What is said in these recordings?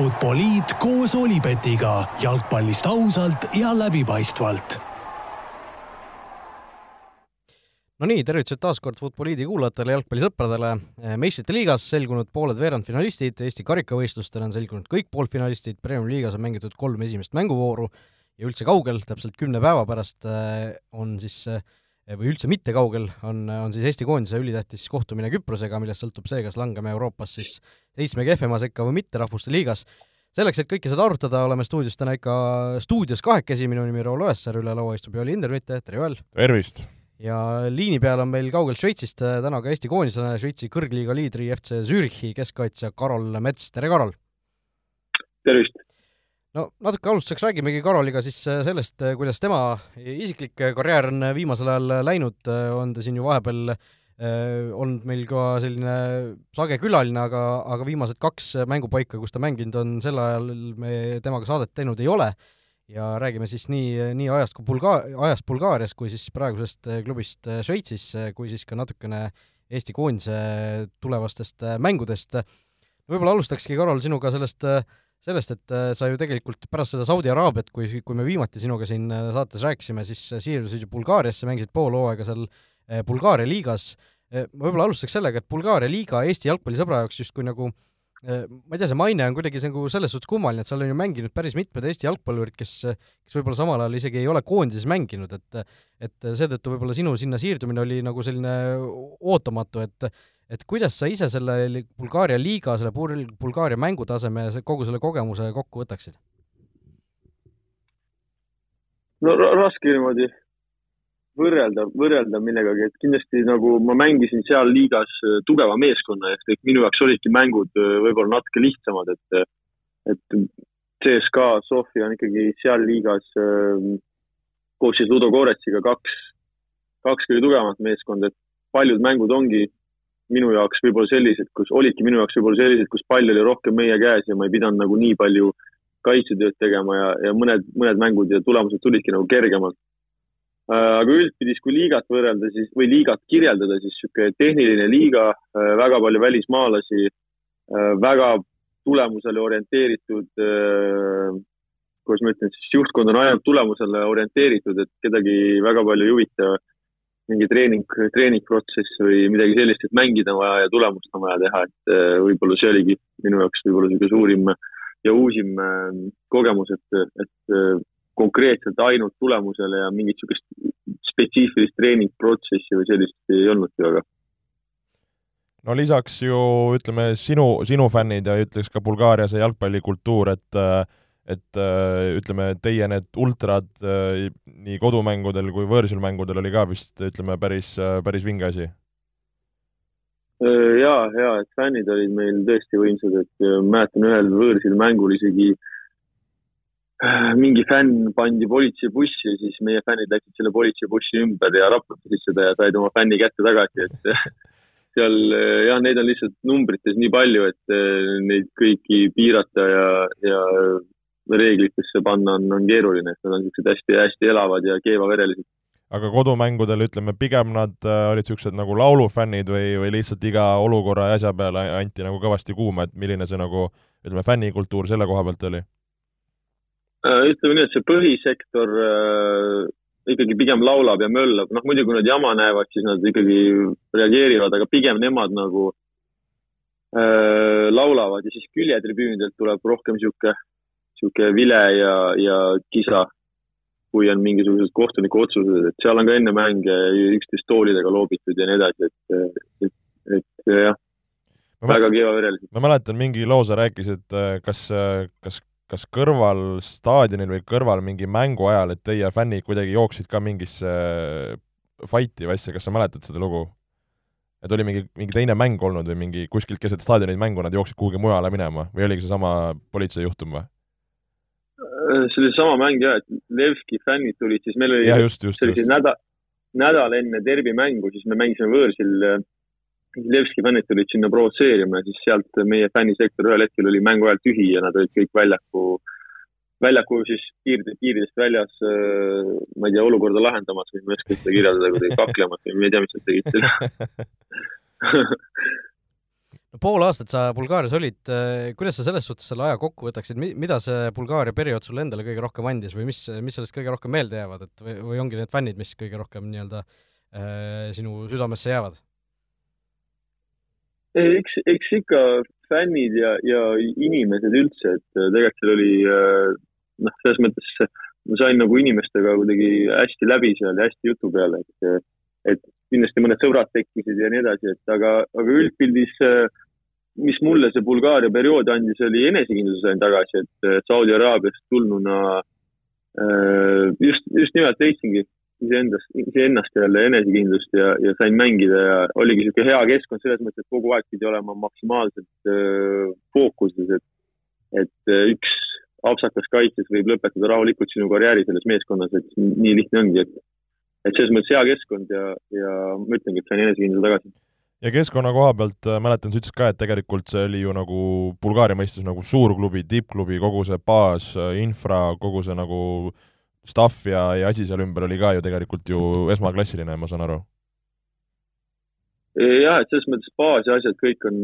Futboliit koos Olipetiga jalgpallist ausalt ja läbipaistvalt. no nii, tervitused taas kord Futboliidi kuulajatele, jalgpallisõpradele. meistrite liigas selgunud pooled veerandfinalistid, Eesti karikavõistlustel on selgunud kõik poolfinalistid, Premiumi liigas on mängitud kolm esimest mänguvooru ja üldse kaugel, täpselt kümne päeva pärast äh, on siis äh, või üldse mitte kaugel, on, on siis Eesti koondise ülitähtis kohtumine Küprosega, millest sõltub see, kas langeme Euroopas siis seitsme kehvema sekka või mitte Rahvuste Liigas. selleks, et kõike seda arutada, oleme stuudios täna ikka stuudios kahekesi, minu nimi Raul Oessar, üle laua istub Joel Hindermitte, tere Joel! tervist! ja liini peal on meil kaugelt Šveitsist täna ka Eesti koondislane, Šveitsi kõrgliiga liidri FC Zürichi keskkaitsja Karol Mets, tere Karol! tervist! no natuke alustuseks räägimegi Karoliga siis äh, sellest, äh, kuidas tema isiklik karjäär on viimasel ajal läinud, äh, on ta siin ju vahepeal äh, olnud meil ka selline sage külaline, aga, aga viimased kaks mängupaika, kus ta mänginud on, sel ajal me temaga saadet teinud ei ole ja räägime siis nii, nii ajast kui Bulga-, ajast Bulgaarias kui siis praegusest klubist Šveitsis, kui siis ka natukene Eesti koondise tulevastest mängudest. võib-olla alustakski, Karol, sinuga sellest äh, sellest, et äh, sa ju tegelikult pärast seda Saudi Araabiat, kui, kui me viimati sinuga siin äh, saates rääkisime, siis äh, siirdusid ju Bulgaariasse, mängisid pool hooaega seal Bulgaaria liigas. ma võib-olla alustaks sellega, et Bulgaaria liiga Eesti jalgpallisõbra jaoks justkui nagu ma ei tea, see maine on kuidagi nagu selles suhtes kummaline, et seal on ju mänginud päris mitmed Eesti jalgpallurid, kes, kes võib-olla samal ajal isegi ei ole koondises mänginud, et et seetõttu võib-olla sinu sinna siirdumine oli nagu selline ootamatu, et et kuidas sa ise selle Bulgaaria liiga, selle Bulgaaria mängutaseme kogu selle kogemuse kokku võtaksid? no raske niimoodi võrrelda, võrrelda millegagi, et kindlasti nagu ma mängisin seal liigas äh, tugeva meeskonna ehk et minu jaoks olidki mängud äh, võib-olla natuke lihtsamad, et, et CSKA Sofia on ikkagi seal liigas äh, koos siis Ludo Koretsiga kaks, kaks kõige tugevamat meeskonda, et paljud mängud ongi minu jaoks võib-olla sellised, kus olidki minu jaoks võib-olla sellised, kus pall oli rohkem meie käes ja ma ei pidanud nagu nii palju kaitsetööd tegema ja, ja mõned, mõned mängud ja tulemused tulidki nagu kergemalt. Äh, aga üldpidis, kui liigat võrrelda, siis või liigat kirjeldada, siis niisugune tehniline liiga, äh, väga palju välismaalasi, äh, väga tulemusele orienteeritud, kuidas ma ütlen siis, juhtkond on ainult tulemusele orienteeritud, et kedagi väga palju ei huvita mingi treening, treeningprotsess või midagi sellist, et mängida on vaja ja tulemust on vaja teha, et võib-olla see oligi minu jaoks võib-olla niisugune suurim ja uusim kogemus, et, et konkreetselt ainult tulemusele ja mingit niisugust spetsiifilist treeningprotsessi või sellist ei olnudki väga no lisaks ju ütleme, sinu, sinu fännid ja ütleks ka Bulgaaria see jalgpallikultuur, et äh, et äh, ütleme, teie need ultrad äh, nii kodumängudel kui võõrsil mängudel oli ka vist, ütleme, päris, äh, päris vinge asi? ja, ja, et fännid olid meil tõesti võimsad, et mäletan ühel võõrsil mängul isegi mingi fänn pandi politseibussi ja siis meie fännid läksid selle politseibussi ümber ja raputasid seda ja said oma fänni kätte tagasi, et seal jah, neid on lihtsalt numbrites nii palju, et neid kõiki piirata ja, ja reeglitesse panna on, on keeruline, et nad on niisugused hästi-hästi elavad ja keevaverelised. aga kodumängudel, ütleme, pigem nad äh, olid niisugused nagu laulufännid või, või lihtsalt iga olukorra ja asja peale anti nagu kõvasti kuuma, et milline see nagu ütleme, fännikultuur selle koha pealt oli? Äh, ütleme nii, et see põhisektor äh, ikkagi pigem laulab ja möllab, noh muidugi kui nad jama näevad, siis nad ikkagi reageerivad, aga pigem nemad nagu äh, laulavad ja siis küljetribüünidelt tuleb rohkem niisugune niisugune vile ja, ja kisa, kui on mingisugused kohtuniku otsused, et seal on ka enne mänge üksteist toolidega loobitud ja nii edasi, et, et, et jah, väga keevaverelised. ma mäletan, mingi loo sa rääkisid, kas, kas, kas kõrval staadionil või kõrval mingi mängu ajal, et teie fännid kuidagi jooksid ka mingisse fight'i või asja, kas sa mäletad seda lugu? et oli mingi, mingi teine mäng olnud või mingi kuskilt keset staadionit mängu nad jooksid kuhugi mujale minema või oligi seesama politsei juhtum või? see oli sama mäng jah, et Levski fännid tulid, siis meil oli, see oli siis nädal, nädal enne derbi mängu, siis me mängisime võõrsil. Levski fännid tulid sinna provotseerima ja siis sealt meie fännisektor ühel hetkel oli mängu ajal tühi ja nad olid kõik väljaku, väljaku siis piiride, piiridest väljas, ma ei tea, olukorda lahendamas või ma ei oska seda kirjeldada, kuidagi kaklemas või ma ei tea, mis nad tegid seal no pool aastat sa Bulgaarias olid, kuidas sa selles suhtes selle aja kokku võtaksid, mi-, mida see Bulgaaria periood sulle endale kõige rohkem andis või mis, mis sellest kõige rohkem meelde jäävad, et või, või ongi need fännid, mis kõige rohkem nii-öelda äh, sinu südamesse jäävad? Eks, eks ikka fännid ja, ja inimesed üldse, et tegelikult seal oli noh, selles mõttes ma sain nagu inimestega kuidagi hästi läbi seal ja hästi jutu peale, et, et kindlasti mõned sõbrad tekkisid ja nii edasi, et aga, aga üldpildis, mis mulle see Bulgaaria periood andis, oli enesekindluse sain tagasi, et Saudi Araabiast tulnuna just, just nimelt leidsingi iseendast, iseennast jälle enesekindlust ja, ja sain mängida ja oligi niisugune hea keskkond selles mõttes, et kogu aeg pidi olema maksimaalselt fookuses, et, et üks apsakas kaitses võib lõpetada rahulikult sinu karjääri selles meeskonnas, et nii lihtne ongi, et et selles mõttes hea keskkond ja, ja ma ütlengi, et sain enesekindluse tagasi. ja keskkonna koha pealt äh, mäletan, sa ütlesid ka, et tegelikult see oli ju nagu Bulgaaria mõistes nagu suurklubi, tippklubi, kogu see baas, äh, infra, kogu see nagu staff ja, ja asi seal ümber oli ka ju tegelikult ju esmaklassiline, ma saan aru jah, et selles mõttes baas ja asjad kõik on,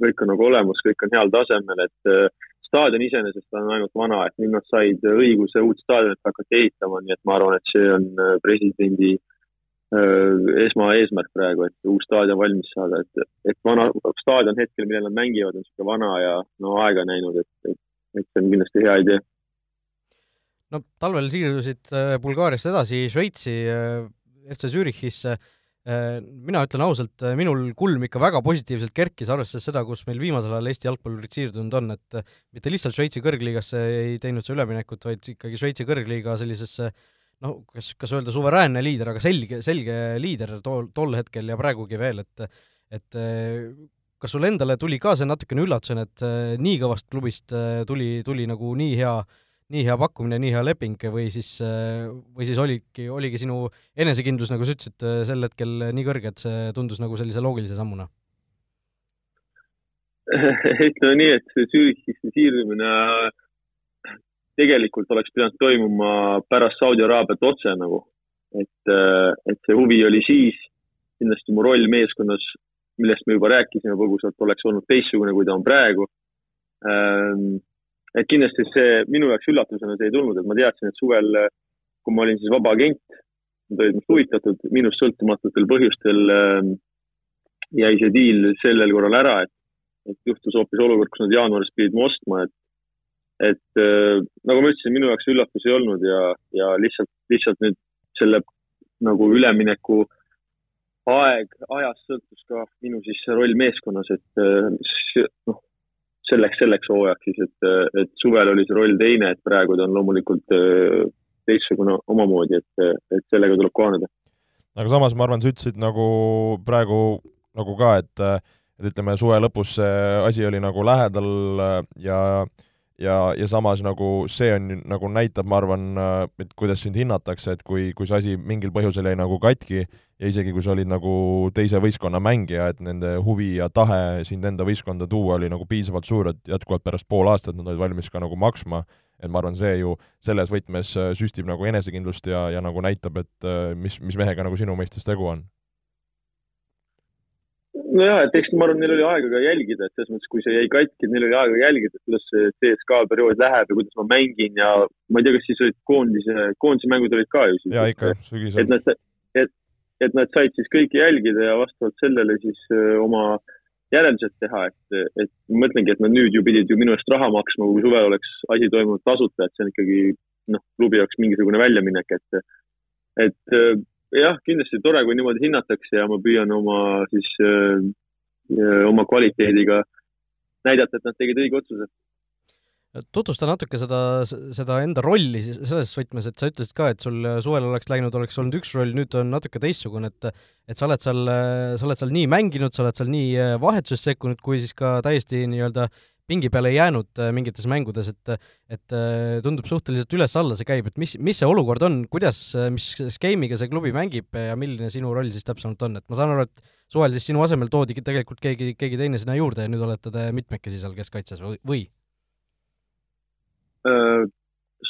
kõik on nagu olemas, kõik on heal tasemel, et staadion iseenesest on ainult vana, et nüüd nad said õiguse uut staadionit hakata ehitama, nii et ma arvan, et see on äh, presidendi äh, esmaeesmärk praegu, et uus staadion valmis saada, et, et vana staadion hetkel, millel nad mängivad, on niisugune vana ja no aega näinud, et, et, et see on kindlasti hea idee. No talvel siirdusid äh, Bulgaariast edasi Šveitsi, FC Zürichisse. Äh, mina ütlen ausalt, äh, minul kulm ikka väga positiivselt kerkis, arvestades seda, kus meil viimasel ajal Eesti jalgpallurid siirdunud on, et äh, mitte lihtsalt Šveitsi kõrgliigasse ei teinud see üleminekut, vaid ikkagi Šveitsi kõrgliiga sellisesse noh, kas, kas öelda suveräänne liider, aga selge, selge liider tol, tol hetkel ja praegugi veel, et et kas sul endale tuli ka see natukene üllatusena, et nii kõvast klubist tuli, tuli nagu nii hea äh, nii hea pakkumine, nii hea leping või siis, või siis oligi, oligi sinu enesekindlus, nagu sa ütlesid, sel hetkel nii kõrge, et see tundus nagu sellise loogilise sammuna? ütleme nii, et see Zürichisse siirdumine tegelikult oleks pidanud toimuma pärast Saudi Araabiat otse nagu. et, et see huvi oli siis, kindlasti mu roll meeskonnas, millest me juba rääkisime põgusalt, oleks olnud teistsugune, kui ta on praegu ehm, et kindlasti see minu jaoks üllatusena see ei tulnud, et ma teadsin, et suvel, kui ma olin siis vaba agent, nad olid minust huvitatud, minust sõltumatutel põhjustel äh, jäi see diil sellel korral ära, et, et juhtus hoopis olukord, kus nad jaanuaris pidid mu ostma, et et äh, nagu ma ütlesin, minu jaoks üllatus ei olnud ja, ja lihtsalt, lihtsalt nüüd selle nagu ülemineku aeg, ajast sõltus ka minu siis roll meeskonnas, et äh, noh, selleks, selleks hooajaks siis, et, et suvel oli see roll teine, et praegu ta on loomulikult äh, teistsugune omamoodi, et, et sellega tuleb kohaneda. aga samas ma arvan, sa ütlesid nagu praegu nagu ka, et et ütleme, suve lõpus see asi oli nagu lähedal ja ja, ja samas nagu see on nagu näitab, ma arvan, et kuidas sind hinnatakse, et kui, kui see asi mingil põhjusel jäi nagu katki ja isegi kui sa olid nagu teise võistkonna mängija, et nende huvi ja tahe sind enda võistkonda tuua oli nagu piisavalt suur, et jätkuvalt pärast pool aastat nad olid valmis ka nagu maksma, et ma arvan, see ju selles võtmes süstib nagu enesekindlust ja, ja nagu näitab, et mis, mis mehega nagu sinu mõistes tegu on nojah, et eks ma arvan, neil oli aega ka jälgida, et selles mõttes, kui see jäi katki, neil oli aega jälgida, kuidas see CSKA periood läheb ja kuidas ma mängin ja ma ei tea, kas siis olid koondise, koondise mängud olid ka ju siis. jaa, ikka, sügisel. et nad, et, et nad said siis kõike jälgida ja vastavalt sellele siis oma järeldused teha, et, et ma mõtlengi, et nad nüüd ju pidid ju minu eest raha maksma, kui suvel oleks asi toimunud tasuta, et see on ikkagi noh, klubi jaoks mingisugune väljaminek, et, et jah, kindlasti tore, kui niimoodi hinnatakse ja ma püüan oma siis äh, oma kvaliteediga näidata, et nad tegid õige otsuse. tutvusta natuke seda, seda enda rolli siis selles võtmes, et sa ütlesid ka, et sul suvel oleks läinud, oleks olnud üks roll, nüüd on natuke teistsugune, et et sa oled seal, sa oled seal nii mänginud, sa oled seal nii vahetuses sekkunud, kui siis ka täiesti nii-öelda äh, pingi peale jäänud äh, mingites mängudes, et et äh, tundub suhteliselt üles-alla see käib, et mis, mis see olukord on, kuidas, äh, mis skeemiga see klubi mängib ja milline sinu roll siis täpsemalt on, et ma saan aru, et suvel siis sinu asemel toodi tegelikult keegi, keegi teine sinna juurde ja nüüd olete te mitmekesi seal keskkaitses või, või?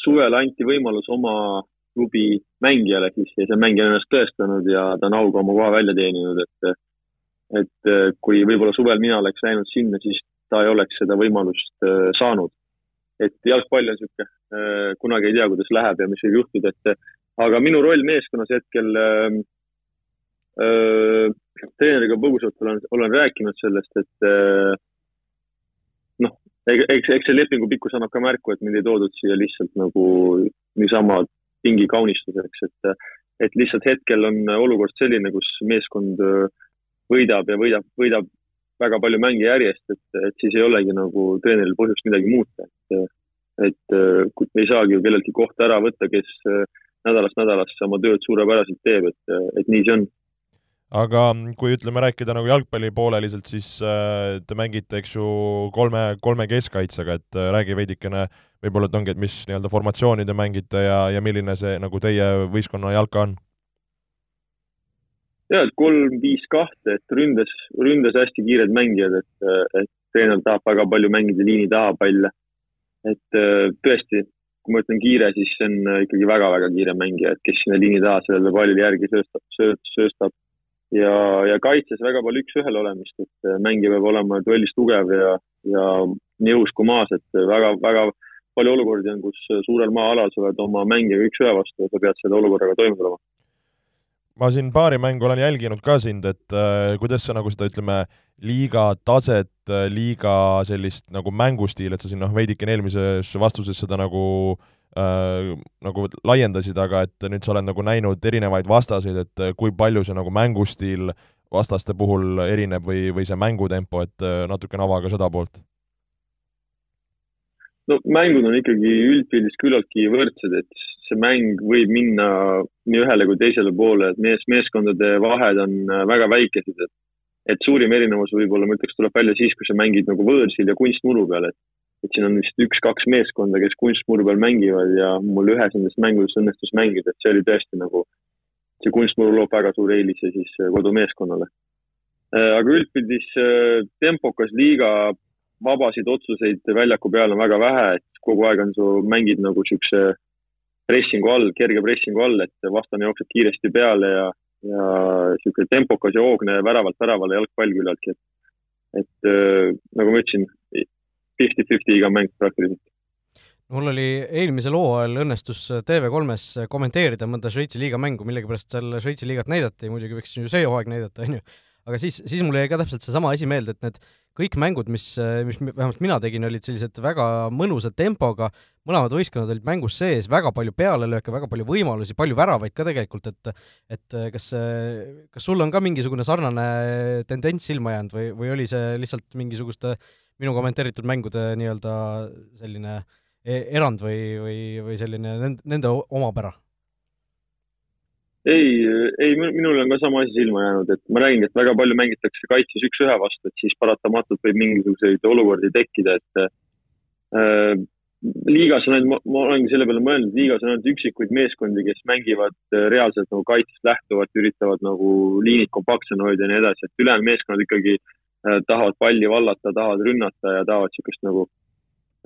suvel anti võimalus oma klubi mängijale siis ja see mängija on ennast tõestanud ja ta on auga oma koha välja teeninud, et et kui võib-olla suvel mina oleks läinud sinna, siis ta ei oleks seda võimalust äh, saanud. et jalgpall on niisugune, kunagi ei tea, kuidas läheb ja mis võib juhtuda, et aga minu roll meeskonnas hetkel äh, treeneriga põgusalt olen, olen rääkinud sellest, et äh, noh, eks, eks see lepingu pikkus annab ka märku, et mind ei toodud siia lihtsalt nagu niisama pingi kaunistuseks, et, et lihtsalt hetkel on olukord selline, kus meeskond võidab ja võidab, võidab väga palju mänge järjest, et, et siis ei olegi nagu treeneril põhjust midagi muuta, et, et ei saagi ju kelleltki kohta ära võtta, kes nädalast nädalasse oma tööd suurepäraselt teeb, et, et nii see on aga kui ütleme, rääkida nagu jalgpallipooleliselt, siis äh, te mängite, eks ju, kolme, kolme keskkaitsega, et äh, räägi veidikene võib-olla, et ongi, et mis nii-öelda formatsiooni te mängite ja, ja milline see nagu teie võistkonna jalka on? Ja, et kolm, viis, kahte, et ründes, ründes hästi kiired mängijad, et, et treener tahab väga palju mängida liini taha palle. et äh, tõesti, kui ma ütlen kiire, siis see on ikkagi väga-väga kiire mängija, et kes sinna liini taha sellele pallile järgi sööstab, sööstab, sööstab ja, ja kaitses väga palju üks-ühele olemist, et äh, mängija peab olema duellis tugev ja, ja nii õhus kui maas, et väga-väga palju olukordi on, kus suurel maa-alal sa oled oma mängijaga üks-ühe vastu ja sa pead selle olukorraga toime tulema. Ma siin paari mängu olen jälginud ka sind, et äh, kuidas sa nagu seda, ütleme, liiga taset, äh, liiga sellist nagu mängustiili, et sa siin noh, veidikene eelmises vastuses seda nagu äh, nagu laiendasid, aga et nüüd sa oled nagu näinud erinevaid vastaseid, et äh, kui palju see nagu mängustiil vastaste puhul erineb või, või see mängutempo, et äh, natukene ava ka seda poolt? no mängud on ikkagi üldpildis küllaltki võrdsed, et see mäng võib minna nii ühele kui teisele poole, et mees, meeskondade vahed on äh, väga väikesed, et et suurim erinevus võib-olla, ma ütleks, tuleb välja siis, kui sa mängid nagu võõrsil ja kunstmuru peal, et et siin on vist üks-kaks meeskonda, kes kunstmuru peal mängivad ja mul ühes nendest mängudest õnnestus mängida, et see oli tõesti nagu, see kunstmuru loob väga suure eelise siis äh, kodumeeskonnale. Äh, aga üldpildis tempokas liiga, vabasid otsuseid väljaku peal on väga vähe, et kogu aeg on su, mängid nagu siukse pressingu all, kerge pressingu all, et vastane jookseb kiiresti peale ja, ja sihuke tempokas ja hoogne väravalt väravale jalgpall küllaltki, et et äh, nagu ma ütlesin, fifty-fifty iga mäng praktiliselt. mul oli eelmisel hooajal õnnestus TV3-s kommenteerida mõnda Šveitsi liiga mängu, millegipärast seal Šveitsi liigat näidati, muidugi võiks ju see hooaeg näidata, on ju, aga siis, siis mul jäi ka täpselt seesama asi meelde, et need kõik mängud, mis, mis vähemalt mina tegin, olid sellised väga mõnusa tempoga, mõlemad võistkonnad olid mängus sees, väga palju pealelööke, väga palju võimalusi, palju väravaid ka tegelikult, et et kas, kas sul on ka mingisugune sarnane tendents silma jäänud või, või oli see lihtsalt mingisuguste minu kommenteeritud mängude nii-öelda selline e-, erand või, või, või selline nende, nende omapära? Ei, ei, minul on ka sama asi silma jäänud, et ma räägingi, et väga palju mängitakse kaitses üks-ühe vastu, et siis paratamatult võib mingisuguseid olukordi tekkida, et äh, liigas on ainult, ma olengi selle peale mõelnud, liigas on ainult üksikuid meeskondi, kes mängivad äh, reaalselt nagu kaitsest lähtuvalt, üritavad nagu liinid kompaktsena hoida ja nii edasi, et ülejäänud meeskonnad ikkagi Äh, tahavad palli vallata, tahavad rünnata ja tahavad niisugust nagu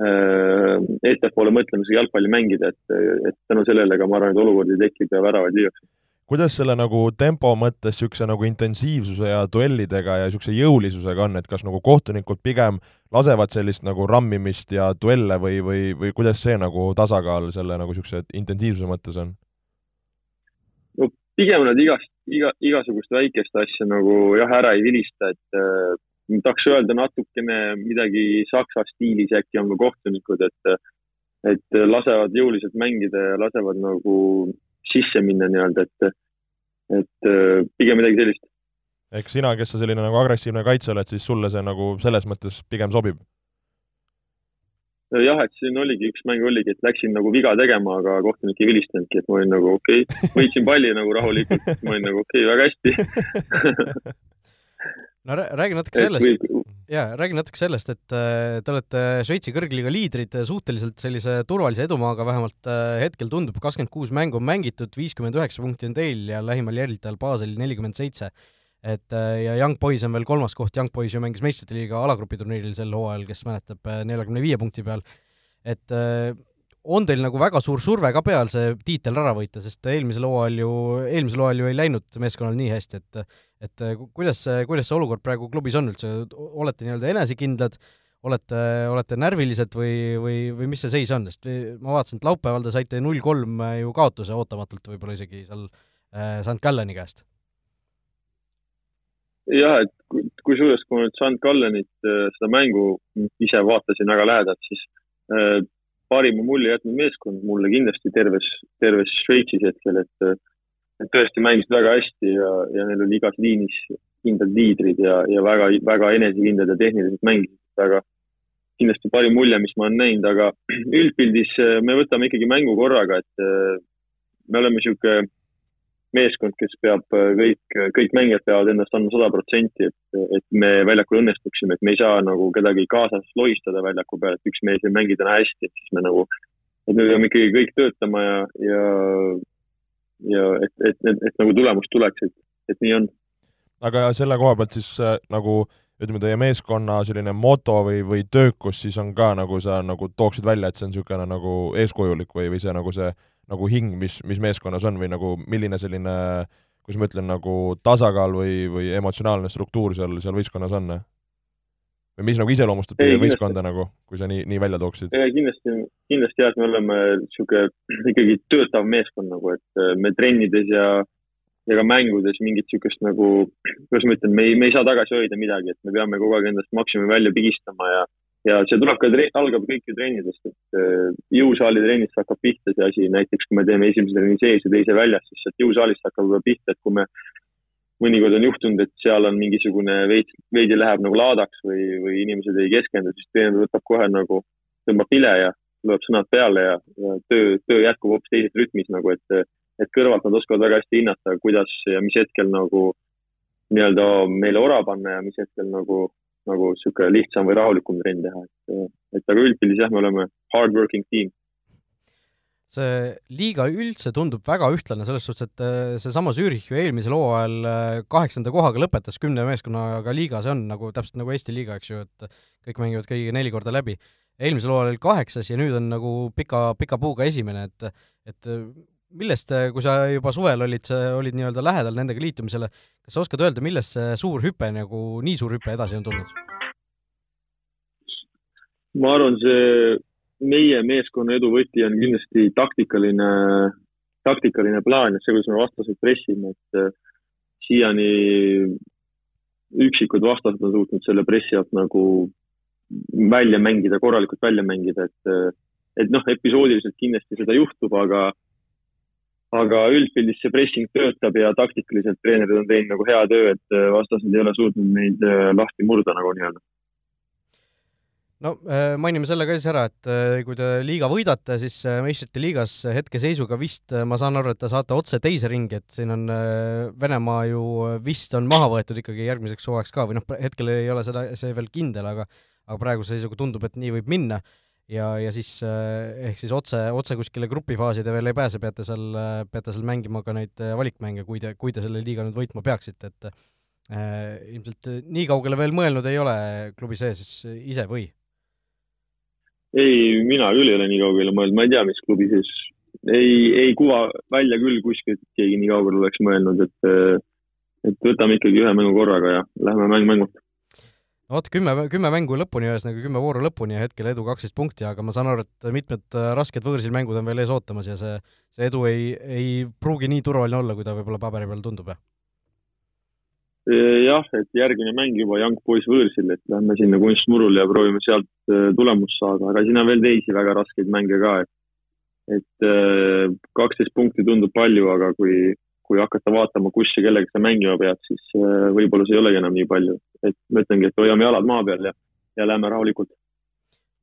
äh, ettepoole mõtlemisega jalgpalli mängida, et, et tänu sellele ka ma arvan, et olukordi tekib ja väravaid lüüakse. Kuidas selle nagu tempo mõttes niisuguse nagu intensiivsuse ja duellidega ja niisuguse jõulisusega on, et kas nagu kohtunikud pigem lasevad sellist nagu rammimist ja duelle või, või, või kuidas see nagu tasakaal selle nagu niisuguse intensiivsuse mõttes on? no pigem nad igast, iga, igasugust väikest asja nagu jah, ära ei vilista, et tahaks öelda natukene midagi saksa stiilis, äkki on ka kohtunikud, et, et lasevad jõuliselt mängida ja lasevad nagu sisse minna nii-öelda, et, et pigem midagi sellist. ehk sina, kes sa selline nagu agressiivne kaitse oled, siis sulle see nagu selles mõttes pigem sobib? jah, et siin oligi, üks mäng oligi, et läksin nagu viga tegema, aga kohtunik ei vilistanudki, et ma olin nagu okei okay., võitsin palli nagu rahulikult, ma olin nagu okei okay,, väga hästi no räägi natuke sellest, jaa, räägi natuke sellest, et äh, te olete Šveitsi kõrgliiga liidrid suhteliselt sellise turvalise edumaaga, vähemalt äh, hetkel tundub, kakskümmend kuus mängu on mängitud, viiskümmend üheksa punkti on teil ja lähimal jälgitajal Baselil nelikümmend seitse. et äh, ja Young Boys on veel kolmas koht, Young Boys ju mängis meistrite liiga alagrupi turniiril sel hooajal, kes mäletab, neljakümne viie punkti peal, et on teil nagu väga suur surve ka peal see tiitel ära võita, sest eelmisel hooajal ju, eelmisel hooajal ju ei läinud meeskonnal nii hästi, et et kuidas see, kuidas see olukord praegu klubis on üldse, olete nii-öelda enesekindlad, olete, olete närvilised või, või, või mis see seis on, sest ma vaatasin, et laupäeval te saite null kolm ju kaotuse ootamatult võib-olla isegi seal äh, St. Galleni käest. Jah, et kusjuures, kui ma nüüd St. Gallenit, seda mängu ise vaatasin väga lähedalt, siis äh, parima mulje jätnud meeskond mulle kindlasti terves, terves Šveitsis hetkel, et, äh, et tõesti mängisid väga hästi ja, ja neil oli igas liinis kindlad liidrid ja, ja väga, väga enesekindlad ja tehniliselt mängisid väga kindlasti parim mulje, mis ma olen näinud, aga üldpildis me võtame ikkagi mängu korraga, et me oleme niisugune meeskond, kes peab äh, kõik, kõik mängijad peavad endast andma sada protsenti, et, et me väljakul õnnestuksime, et me ei saa nagu kedagi kaasas lohistada väljaku peal, et üks mees ei mängi täna hästi, et siis me nagu, et me peame ikkagi kõik töötama ja, ja, ja et, et, et, et nagu tulemus tuleks, et, et nii on. aga selle koha pealt siis äh, nagu ütleme, teie meeskonna selline moto või, või töökus siis on ka nagu sa nagu tooksid välja, et see on niisugune nagu eeskujulik või, või see nagu see nagu hing, mis, mis meeskonnas on või nagu milline selline, kuidas ma ütlen, nagu tasakaal või, või emotsionaalne struktuur seal, seal võistkonnas on? Või mis nagu iseloomustab teie võistkonda nagu, kui sa nii, nii välja tooksid? kindlasti, kindlasti jah, et me oleme niisugune ikkagi töötav meeskond nagu, et äh, me trennides ja ja ka mängudes mingit niisugust nagu, kuidas ma ütlen, me ei, me ei saa tagasi hoida midagi, et me peame kogu aeg endast maksimumi välja pigistama ja ja see tuleb ka, algab kõik ju trennidest, et äh, jõusaali trennist hakkab pihta see asi, näiteks kui me teeme esimese trenni sees ja teise väljas, siis sealt jõusaalist hakkab juba pihta, et kui me mõnikord on juhtunud, et seal on mingisugune veits, veidi läheb nagu laadaks või, või inimesed ei keskendu, siis treener võtab kohe nagu, tõmbab vile ja lööb sõnad peale ja, ja töö, töö jätkub hoopis teises rütmis nagu, et, et kõrvalt nad oskavad väga hästi hinnata, kuidas ja mis hetkel nagu nii-öelda meile ora panna ja mis hetkel nagu nagu niisugune lihtsam või rahulikum trenn teha, et, et aga üldpildis jah, me oleme hard working team. See liiga üldse tundub väga ühtlane selles suhtes, et äh, seesama Zürich ju eelmisel hooajal äh, kaheksanda kohaga lõpetas kümne meeskonnaga liiga, see on nagu täpselt nagu Eesti liiga, eks ju, et kõik mängivad kõigiga neli korda läbi. eelmisel hooajal oli kaheksas ja nüüd on nagu pika, pika puuga esimene, et et millest, kui sa juba suvel olid, olid nii-öelda lähedal nendega liitumisele, kas sa oskad öelda, millest see suur hüpe nagu, nii suur hüpe edasi on tulnud? ma arvan, see meie meeskonna edu võti on kindlasti taktikaline, taktikaline plaan ja see, kuidas me vastaseid pressime, et äh, siiani üksikud vastased on suutnud selle pressi alt nagu välja mängida, korralikult välja mängida, et äh, et noh, episoodiliselt kindlasti seda juhtub, aga aga üldpildis see pressing töötab ja taktikaliselt treenerid on teinud nagu hea töö, et äh, vastased ei ole suutnud neid lahti murda nagu nii-öelda. No äh, mainime selle ka siis ära, et kui te liiga võidate, siis meistrite liigas hetkeseisuga vist, ma saan aru, et te saate otse teise ringi, et siin on Venemaa ju vist on maha võetud ikkagi järgmiseks hooajaks ka või noh, hetkel ei ole seda, see veel kindel, aga aga praeguse seisuga tundub, et nii võib minna ja, ja siis eh, ehk siis otse, otse kuskile grupifaasi te veel ei pääse, peate seal, peate seal mängima ka neid eh, valikmänge, kui te, kui te selle liiga nüüd võitma peaksite, et äh, ilmselt nii kaugele veel mõelnud ei ole klubi sees ise või? Ei, mina küll ei ole nii kaugele mõelnud, ma ei tea, mis klubi sees, ei, ei kuva välja küll kuskilt, keegi nii kaugele oleks mõelnud, et et võtame ikkagi ühe mängu korraga ja lähme mäng mängult no vot, kümme, kümme mängu lõpuni, ühesõnaga kümme vooru lõpuni ja hetkel edu kaksteist punkti, aga ma saan aru, et mitmed äh, rasked võõrsil mängud on veel ees ootamas ja see, see edu ei, ei pruugi nii turvaline olla, kui ta võib-olla paberi peal tundub, jah? Jah, et järgmine mäng juba Young Boys võõrsil, et lähme sinna kunstmurule ja proovime sealt äh, tulemust saada, aga siin on veel teisi väga raskeid mänge ka, et et äh, kaksteist punkti tundub palju, aga kui kui hakata vaatama, kus ja kellega sa mängima pead, siis äh, võib-olla see ei olegi enam nii palju. et ma ütlengi, et hoiame jalad maa peal ja, ja lähme rahulikult.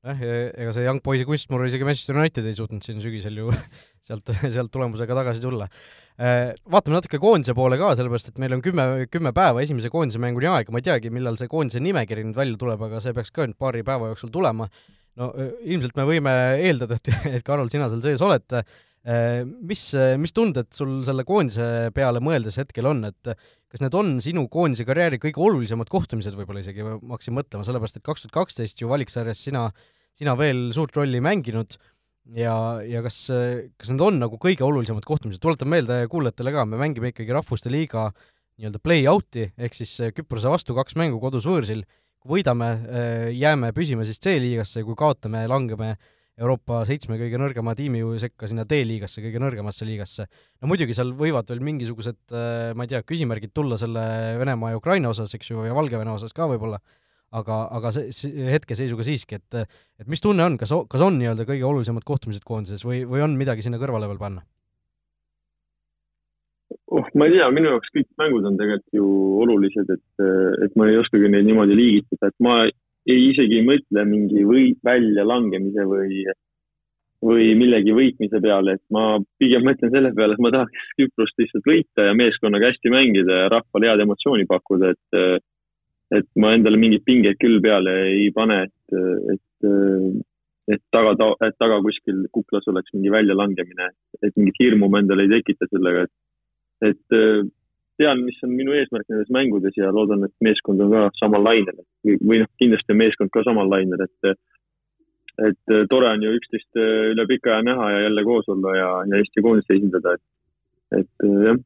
Jah, ega see Young Boysi kunstmur isegi Manchester United ei suutnud siin sügisel ju sealt, sealt tulemusega tagasi tulla. Äh, vaatame natuke koondise poole ka, sellepärast et meil on kümme, kümme päeva esimese koondise mänguni aega, ma ei teagi, millal see koondise nimekiri nüüd välja tuleb, aga see peaks ka nüüd paari päeva jooksul tulema. no äh, ilmselt me võime eeldada, et, et Karol, sina seal sees oled mis, mis tunded sul selle koondise peale mõeldes hetkel on, et kas need on sinu koondise karjääri kõige olulisemad kohtumised võib-olla isegi, ma hakkasin mõtlema, sellepärast et kaks tuhat kaksteist ju valiksarjas sina, sina veel suurt rolli ei mänginud. Ja, ja kas, kas need on nagu kõige olulisemad kohtumised, tuletan meelde kuulajatele ka, me mängime ikkagi Rahvuste Liiga nii-öelda play-out'i, ehk siis Küprose vastu kaks mängu kodus võõrsil, kui võidame, jääme püsima siis C-liigasse kui kaotame, langeme Euroopa seitsme kõige nõrgema tiimi sekka sinna D-liigasse, kõige nõrgemasse liigasse. no muidugi seal võivad veel mingisugused, ma ei tea, küsimärgid tulla selle Venemaa ja Ukraina osas, eks ju, ja Valgevene osas ka võib-olla, aga, aga see, see hetkeseisuga siiski, et et mis tunne on, kas, kas on nii-öelda kõige olulisemad kohtumised koondises või, või on midagi sinna kõrvale veel panna? oh, ma ei tea, minu jaoks kõik mängud on tegelikult ju olulised, et, et ma ei oskagi neid niimoodi liigitada, et ma ei, isegi ei mõtle mingi või väljalangemise või, või millegi võitmise peale, et ma pigem mõtlen selle peale, et ma tahaks Küprost lihtsalt võita ja meeskonnaga hästi mängida ja rahvale head emotsiooni pakkuda, et, et ma endale mingeid pingeid küll peale ei pane, et, et, et taga, et taga kuskil kuklas oleks mingi väljalangemine, et mingit hirmu ma endale ei tekita sellega, et, et tean, mis on minu eesmärk nendes mängudes ja loodan, et meeskond on ka samal lainel. Või noh, kindlasti on meeskond ka samal lainel, et et tore on ju üksteist üle pika aja näha ja jälle koos olla ja, ja Eesti koondist esindada, et, et jah.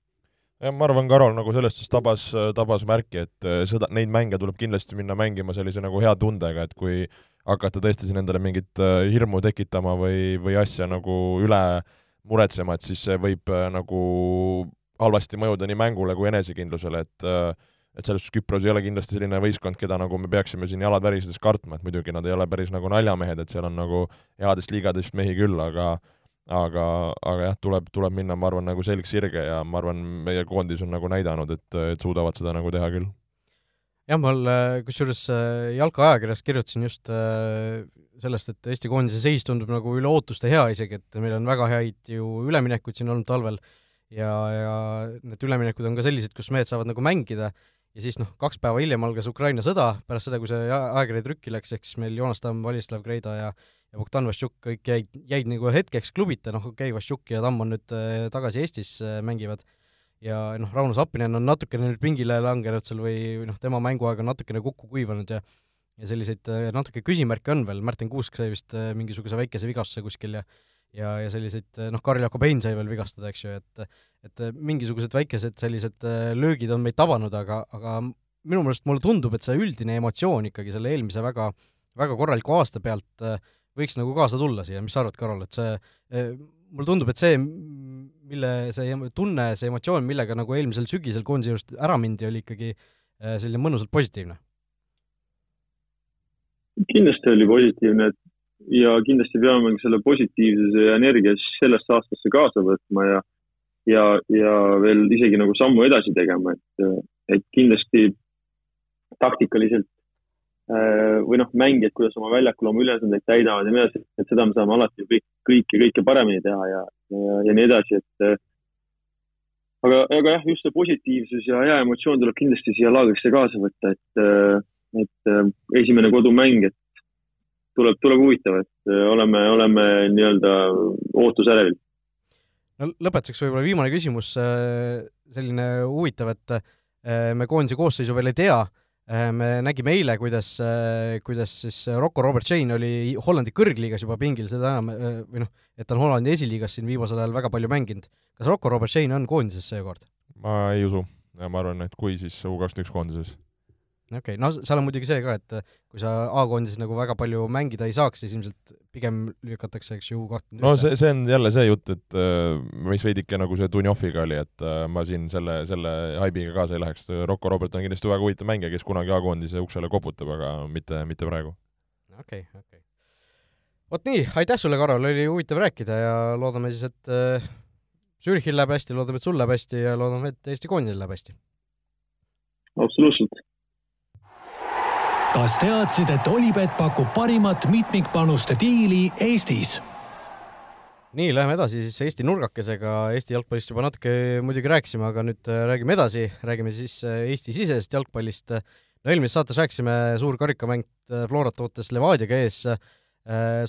Jah, ma arvan, Karol nagu selles suhtes tabas, tabas märki, et seda, neid mänge tuleb kindlasti minna mängima sellise nagu hea tundega, et kui hakata tõesti siin endale mingit hirmu tekitama või, või asja nagu üle muretsema, et siis see võib nagu halvasti mõjuda nii mängule kui enesekindlusele, et et selles suhtes Küpros ei ole kindlasti selline võistkond, keda nagu me peaksime siin jalad värisedes kartma, et muidugi nad ei ole päris nagu naljamehed, et seal on nagu headest liigadest mehi küll, aga aga, aga jah, tuleb, tuleb minna, ma arvan, nagu selg sirge ja ma arvan, meie koondis on nagu näidanud, et, et suudavad seda nagu teha küll. jah, ma kusjuures Jalka ajakirjas kirjutasin just sellest, et Eesti koondise seis tundub nagu üle ootuste hea isegi, et meil on väga häid ju üleminekuid siin olnud talvel ja, ja need üleminekud on ka sellised, kus mehed saavad nagu mängida ja siis noh, kaks päeva hiljem algas Ukraina sõda, pärast seda, kui see ajakiri trükki läks, siis meil Joonas Tamm, Valitslav Greida ja ja Bogdan Vassiuk kõik jäid, jäid nagu hetkeks klubita, noh okei okay,, Vassiuk ja Tamm on nüüd äh, tagasi Eestis äh,, mängivad, ja noh, Rauno Sappinen on natukene nüüd pingile langenud seal või, või noh, tema mänguaeg on natukene kokku kuivanud ja ja selliseid äh, natuke küsimärke on veel, Märten Kuusk sai vist äh, mingisuguse väikese vigastuse kuskil ja ja, ja selliseid noh, Karl-Jakob Hein sai veel vigastada, eks ju, et et mingisugused väikesed sellised äh, löögid on meid tabanud, aga, aga minu meelest mulle tundub, et see üldine emotsioon ikkagi selle eelmise väga, väga korraliku aasta pealt võiks nagu kaasa tulla siia, mis sa arvad, Karol, et see, mulle tundub, et see, mille see tunne, see emotsioon, millega nagu eelmisel sügisel koondise juurest ära mindi, oli ikkagi selline mõnusalt positiivne? kindlasti oli positiivne, et ja kindlasti peame selle positiivsuse ja energia sellest aastasse kaasa võtma ja, ja, ja veel isegi nagu sammu edasi tegema, et, et kindlasti taktikaliselt äh, või noh, mängijad, kuidas oma väljakul oma ülesandeid täidavad ja nii edasi, et seda me saame alati kõik, kõike, kõike paremini teha ja, ja, ja nii edasi, et aga, aga jah, just see positiivsus ja hea emotsioon tuleb kindlasti siia laagrisse kaasa võtta, et, et esimene kodumäng, et tuleb, tuleb huvitav, et äh, oleme, oleme nii-öelda ootusärevil. no lõpetuseks võib-olla viimane küsimus, äh, selline huvitav, et äh, me koondise koosseisu veel ei tea, me nägime eile, kuidas, kuidas siis Rocco Robert Shane oli Hollandi kõrgliigas juba pingil, seda enam, või noh, et ta on Hollandi esiliigas siin viimasel ajal väga palju mänginud. kas Rocco Robert Shane on koondises seekord? ma ei usu ja ma arvan, et kui, siis U kakskümmend üks koondises okei okay., no seal on muidugi see ka, et kui sa A-koondises nagu väga palju mängida ei saaks, siis ilmselt pigem lükatakse, eks ju, kahtekümmend no see, see on jälle see jutt, et äh, mis veidike nagu see Dunjoviga oli, et äh, ma siin selle, selle haibiga kaasa ei läheks, Rocco Robert on kindlasti väga huvitav mängija, kes kunagi A-koondise uksele koputab, aga mitte, mitte praegu. okei okay,, okei okay.. vot nii, aitäh sulle, Karol, oli huvitav rääkida ja loodame siis, et äh, Zürichil läheb hästi, loodame, et sul läheb hästi ja loodame, et Eesti koondisel läheb hästi. absoluutselt kas teadsid, et Olipet pakub parimat mitmikpanuste diili Eestis? nii, läheme edasi siis Eesti nurgakesega, Eesti jalgpallist juba natuke muidugi rääkisime, aga nüüd äh, räägime edasi, räägime siis äh, Eesti-sisesest jalgpallist. no eelmises saates rääkisime, suur karikamäng äh, Florat ootas Levadiaga ees,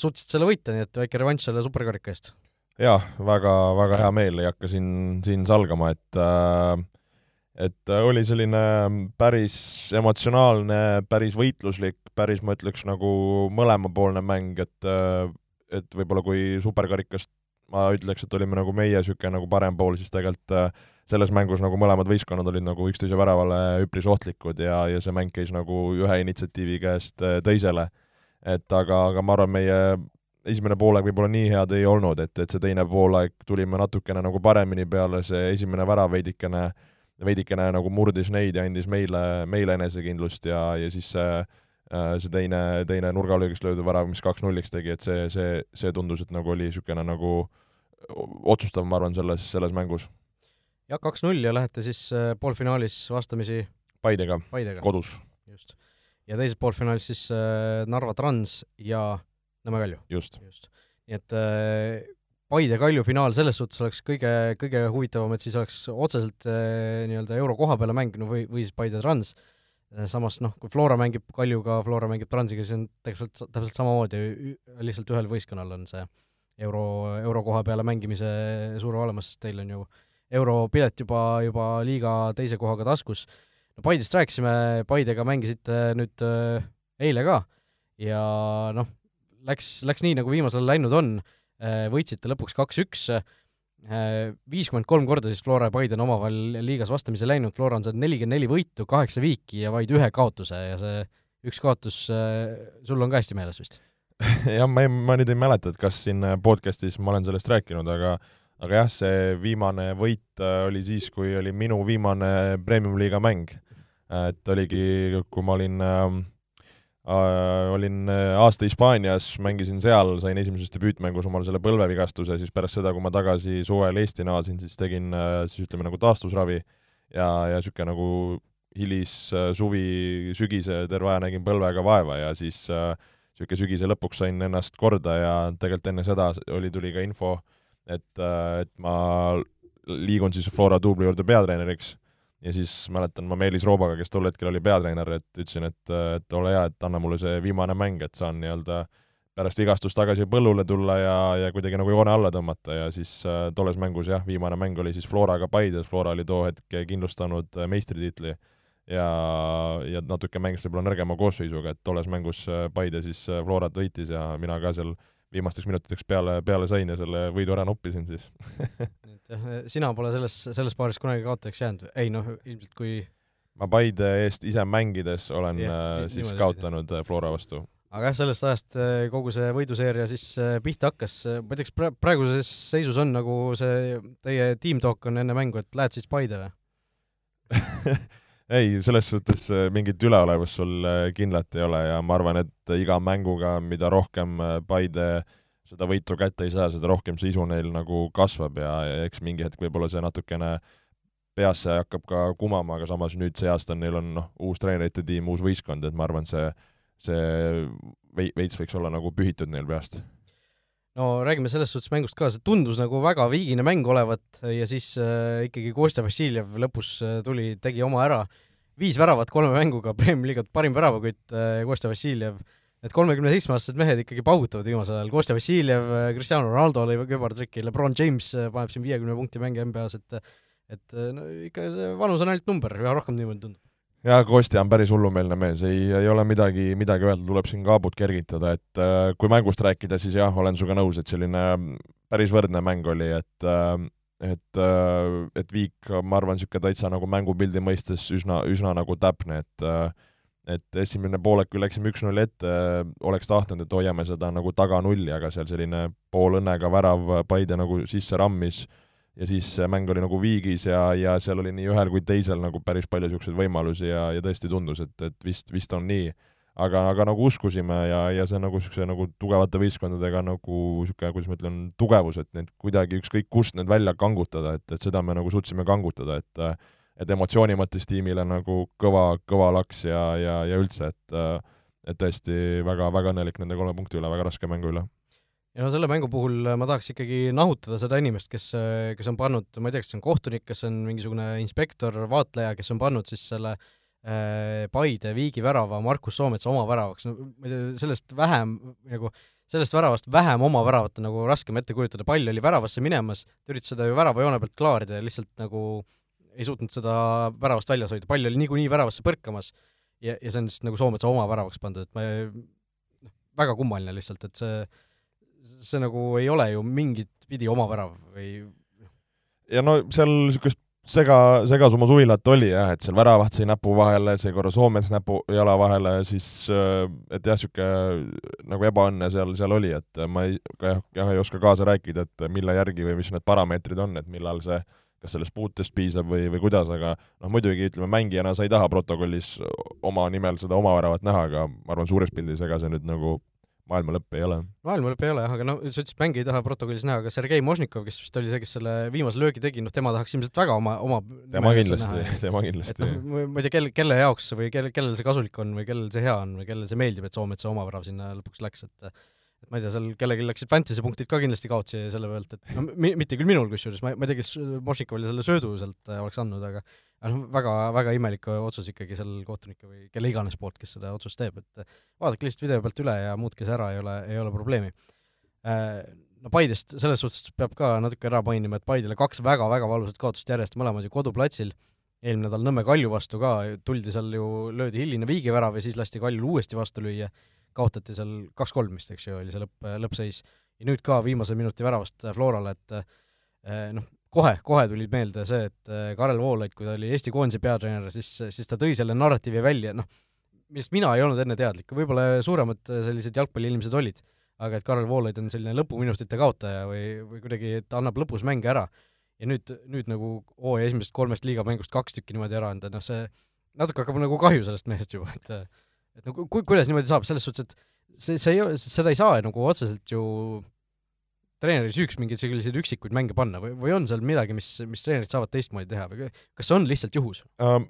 suutsid selle võita, nii et väike revanš selle superkarika eest. jah, väga, väga hea meel, ei hakka siin, siin salgama, et äh, et äh, oli selline päris emotsionaalne, päris võitluslik, päris ma ütleks nagu mõlemapoolne mäng, et äh, et võib-olla kui superkarikast ma ütleks, et olime nagu meie niisugune nagu parem pool, siis tegelikult äh, selles mängus nagu mõlemad võistkonnad olid nagu üksteise väravale üpris ohtlikud ja, ja see mäng käis nagu ühe initsiatiivi käest äh, teisele. et aga, aga ma arvan, meie esimene poolaeg võib-olla nii head ei olnud, et, et see teine poolaeg tulime natukene nagu paremini peale, see esimene värav veidikene, veidikene nagu murdis neid ja andis meile, meile enesekindlust ja, ja siis see äh, see teine, teine nurgalöögist löödud värav, mis kaks-nulliks tegi, et see, see, see tundus, et nagu oli niisugune nagu otsustav, ma arvan, selles, selles mängus. jah, kaks-null ja lähete siis äh, poolfinaalis vastamisi Paidega, Paidega. kodus. just. ja teises poolfinaalis siis äh, Narva Trans ja Nõmme Kalju. just. just. nii et Paide Kalju finaal selles suhtes oleks kõige, kõige huvitavam, et siis oleks otseselt äh, nii-öelda euro koha peale mäng, no või, või siis Paide Trans. Äh,, samas noh, kui Flora mängib Kaljuga, Flora mängib Transiga, siis on tegelikult täpselt samamoodi, lihtsalt ühel võistkonnal on see euro, euro koha peale mängimise surve olemas, sest teil on ju europilet juba, juba liiga teise kohaga taskus. no Paidest rääkisime, Paidega mängisite nüüd äh, eile ka. Ja noh, läks, läks nii, nagu viimasel läinud on, võitsite lõpuks kaks-üks, viiskümmend kolm korda siis Flora ja Paide on omavahel liigas vastamisi läinud, Flora on saanud nelikümmend neli võitu, kaheksa viiki ja vaid ühe kaotuse ja see üks kaotus sul on ka hästi meeles vist? jah, ma ei, ma nüüd ei mäleta, et kas siin podcastis ma olen sellest rääkinud, aga aga jah, see viimane võit oli siis, kui oli minu viimane premium-liiga mäng. et oligi, kui ma olin äh, Äh, olin äh, aasta Hispaanias, mängisin seal, sain esimeses debüütmängus omale selle põlvevigastuse, siis pärast seda, kui ma tagasi suvel Eesti naasin, siis tegin äh, siis ütleme nagu taastusravi ja, ja niisugune nagu hilissuvi, sügise terve aja nägin põlvega vaeva ja siis niisugune äh, sügise lõpuks sain ennast korda ja tegelikult enne seda oli, tuli ka info, et, et ma liigun siis Flora duubli juurde peatreeneriks ja siis mäletan ma Meelis Roobaga, kes tol hetkel oli peatreener, et ütlesin, et, et ole hea, et anna mulle see viimane mäng, et saan nii-öelda pärast vigastust tagasi põllule tulla ja, ja kuidagi nagu joone alla tõmmata. Ja siis äh, tolles mängus jah, viimane mäng oli siis Floraga Paides, Flora oli too hetk kindlustanud äh, meistritiitli. Ja, ja natuke mängis võib-olla nõrgema koosseisuga, et tolles mängus äh, Paide siis äh, Florat võitis ja mina ka seal viimasteks minutiteks peale, peale sain ja selle võidu ära noppisin siis jah, sina pole selles, selles paaris kunagi kaotajaks jäänud, ei noh, ilmselt kui ma Paide eest ise mängides olen ja, äh, siis kaotanud äh, Flora vastu. aga jah, sellest ajast äh, kogu see võiduseeria siis pihta hakkas, ma ei tea, kas praeguses seisus on nagu see teie team talk on enne mängu, et lähed siis Paide või? Ei, selles suhtes mingit üleolevust sul kindlalt ei ole ja ma arvan, et iga mänguga, mida rohkem Paide äh, seda võitu kätte ei saa, seda rohkem see isu neil nagu kasvab ja, ja eks mingi hetk võib-olla see natukene peasse hakkab ka kumama, aga samas nüüd see aasta neil on noh, uus treenerite tiim, uus võistkond, et ma arvan, see, see veits võiks olla nagu pühitud neil peast. no räägime selles suhtes mängust ka, see tundus nagu väga viigine mäng olevat ja siis äh, ikkagi Kostja Vassiljev lõpus äh, tuli, tegi oma ära, viis väravat kolme mänguga, Premiumi liigat parim väravakütt äh, Kostja Vassiljev äh, Need kolmekümne seitsme aastased mehed ikkagi paugutavad viimasel ajal, Kostja Vassiljev, Cristiano Ronaldo lõi kübartriki, Lebron James äh, paneb siin viiekümne punkti mänge NBA-s, et et äh, no ikka see vanus on ainult number, üha rohkem niimoodi tundub. jaa, Kostja on päris hullumeelne mees, ei, ei ole midagi, midagi öelda, tuleb siin kaabut kergitada, et äh, kui mängust rääkida, siis jah, olen sinuga nõus, et selline päris võrdne mäng oli, et äh, et, et Viik, ma arvan, niisugune täitsa nagu mängupildi mõistes üsna, üsna nagu täpne, et äh, et esimene poolek küll läksime üks-null ette, oleks tahtnud, et hoiame seda nagu taga nulli, aga seal selline poolõnnega värav Paide nagu sisse rammis ja siis mäng oli nagu viigis ja, ja seal oli nii ühel kui teisel nagu päris palju niisuguseid võimalusi ja, ja tõesti tundus, et, et vist, vist on nii. aga, aga nagu uskusime ja, ja see nagu niisuguse nagu tugevate võistkondadega nagu niisugune, kuidas ma ütlen, tugevus, et need kuidagi ükskõik kust need välja kangutada, et, et seda me nagu suutsime kangutada, et et emotsiooni mõttes tiimile nagu kõva, kõva laks ja, ja, ja üldse, et et tõesti väga, väga õnnelik nende kolme punkti üle, väga raske mängu üle. ja no selle mängu puhul ma tahaks ikkagi nahutada seda inimest, kes, kes on pannud, ma ei tea, kas see on kohtunik, kas see on mingisugune inspektor, vaatleja, kes on pannud siis selle äh, Paide viigi värava Markus Soometsa oma väravaks, no ma ei tea, sellest vähem nagu sellest väravast vähem oma väravat on nagu raskem ette kujutada, pall oli väravasse minemas, ta üritas seda ju väravajoone pealt klaarida ja lihtsalt nagu ei suutnud seda väravast väljas hoida, pall oli niikuinii väravasse põrkamas ja, ja see on lihtsalt nagu Soometsa oma väravaks pandud, et ma noh, väga kummaline lihtsalt, et see, see nagu ei ole ju mingit pidi oma värav või ja no seal niisugust sega, segasumusuvilat oli jah, et seal väravaht sai näpu vahele, sai korra Soomets näpu, jala vahele, siis et jah, niisugune nagu ebaõnne seal, seal oli, et ma ei, jah, jah, ei oska kaasa rääkida, et mille järgi või mis need parameetrid on, et millal see kas sellest puutest piisab või, või kuidas, aga noh, muidugi ütleme, mängijana sa ei taha protokollis oma nimel seda oma väravat näha, aga ma arvan, suures pildis ega see nüüd nagu maailma lõpp ei ole. maailma lõpp ei ole jah, aga no sa ütlesid, mänge ei taha protokollis näha, aga Sergei Možnikov, kes vist oli see, kes selle viimase löögi tegi, noh tema tahaks ilmselt väga oma, oma tema kindlasti, tema kindlasti. No, ma ei tea, kelle, kelle jaoks või kelle, kellel see kasulik on või kellel see hea on või kellele see meeldib, et Soometsa oma värav sinna lõpuks läks, et ma ei tea, seal kellelgi läksid fantasy punktid ka kindlasti kaotsi selle pealt, et no mi-, mitte küll minul kusjuures, ma, ma ei tea, kes Možnikovile selle söödu sealt äh, oleks andnud, aga aga noh, väga, väga imelik otsus ikkagi seal kohtunike või kelle iganes poolt, kes seda otsust teeb, et vaadake lihtsalt video pealt üle ja muutke see ära, ei ole, ei ole probleemi. Äh, no Paidest selles suhtes peab ka natuke ära mainima, et Paidele kaks väga-väga valusat kaotust järjest, mõlemad ju koduplatsil, eelmine nädal Nõmme Kalju vastu ka, tuldi seal ju, löödi hiline viigivärav ja siis lasti Kaljul uuesti vastu lüüa, kaotati seal kaks-kolm vist, eks ju, oli see lõpp, lõppseis. ja nüüd ka viimase minuti väravast Florale, et eh, noh, kohe, kohe tuli meelde see, et äh, Karel Voolaid, kui ta oli Eesti koondise peatreener, siis, siis ta tõi selle narratiivi välja, noh, millest mina ei olnud enne teadlik, võib-olla suuremad äh, sellised jalgpalliinimesed olid, aga et Karel Voolaid on selline lõpuminutite kaotaja või, või kuidagi, et annab lõpus mänge ära. ja nüüd, nüüd nagu hooaja esimesest kolmest liigamängust kaks tükki niimoodi ära anda, noh see natuke hakkab nagu kahju sellest mehest juba, et et no ku-, kuidas niimoodi saab, selles suhtes, et see, see ei, seda ei saa nagu otseselt ju treeneri süüks mingeid selliseid üksikuid mänge panna või, või on seal midagi, mis, mis treenerid saavad teistmoodi teha või kas see on lihtsalt juhus uh,?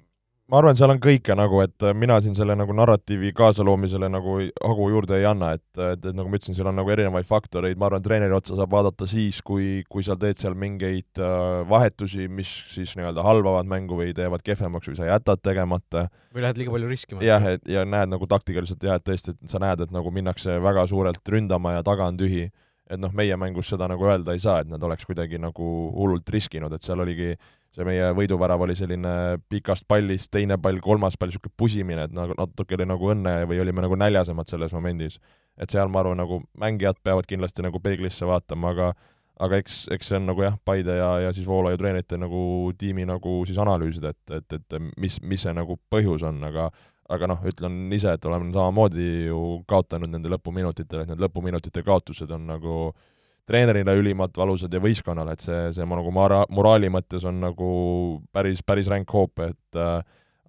Ma arvan, seal on kõike nagu, et äh, mina siin selle nagu narratiivi kaasaloomisele nagu hagu juurde ei anna, et, et, et nagu ma ütlesin, seal on nagu erinevaid faktoreid, ma arvan, treeneri otsa saab vaadata siis, kui, kui sa teed seal mingeid uh, vahetusi, mis siis nii-öelda halvavad mängu või teevad kehvemaks või sa jätad tegemata. või lähed liiga palju riskima. jah, et ja näed nagu taktikaliselt jah, et tõesti, et sa näed, et nagu minnakse väga suurelt ründama ja taga on tühi et noh, meie mängus seda nagu öelda ei saa, et nad oleks kuidagi nagu hullult riskinud, et seal oligi see meie võiduvärav oli selline pikast pallist, teine pall, kolmas pall, niisugune pusimine, et nagu natuke oli nagu õnne või olime nagu näljasemad selles momendis. et seal ma arvan, nagu mängijad peavad kindlasti nagu peeglisse vaatama, aga aga eks, eks see on nagu jah, Paide ja, ja siis Voolaiu treenerite nagu tiimi nagu siis analüüsida, et, et, et mis, mis see nagu põhjus on, aga aga noh, ütlen ise, et oleme samamoodi ju kaotanud nende lõpuminutitel, et need lõpuminutite kaotused on nagu treenerile ülimalt valusad ja võistkonnale, et see, see nagu mora-, moraali mõttes on nagu päris, päris ränk hoop, et äh,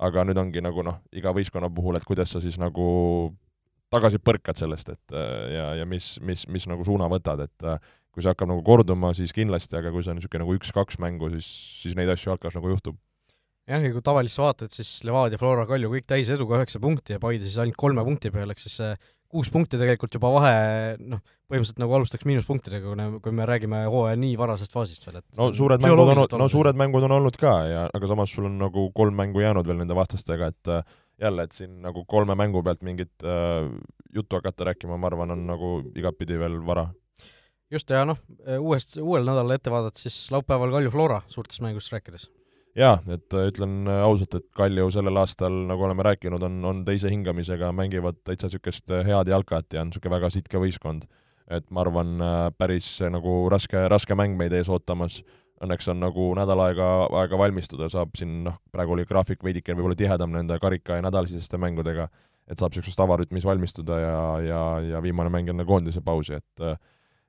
aga nüüd ongi nagu noh, iga võistkonna puhul, et kuidas sa siis nagu tagasi põrkad sellest, et äh, ja, ja mis, mis, mis nagu suuna võtad, et äh, kui see hakkab nagu korduma, siis kindlasti, aga kui see on niisugune nagu üks-kaks mängu, siis, siis neid asju jalkas nagu juhtub jah, ja kui tavaliselt vaatad, siis Levadia, Flora, Kalju kõik täis eduga üheksa punkti ja Paide siis ainult kolme punkti peal, ehk siis see kuus punkti tegelikult juba vahe, noh, põhimõtteliselt nagu alustaks miinuspunktidega, kui me, kui me räägime hooaja nii varasest faasist veel, et no suured mängud on, no suured mängud on olnud ka ja aga samas sul on nagu kolm mängu jäänud veel nende vastastega, et äh, jälle, et siin nagu kolme mängu pealt mingit äh, juttu hakata rääkima, ma arvan, on nagu igatpidi veel vara. just, ja noh, uuest, uuel nädalal ette vaadates siis laupäeval Kalju Flora suurtest mängust rääkides jaa, et äh, ütlen äh, ausalt, et Kalju sellel aastal, nagu oleme rääkinud, on, on teise hingamisega, mängivad täitsa niisugust äh, head jalkat ja on niisugune väga sitke võistkond. et ma arvan, päris nagu raske, raske mäng meid ees ootamas, õnneks on nagu nädal aega, aega valmistuda, saab siin noh, praegu oli graafik veidike võib-olla tihedam nende karika- ja nädalasiseste mängudega, et saab niisugust avarütmis valmistuda ja, ja, ja viimane mäng enne koondise pausi, et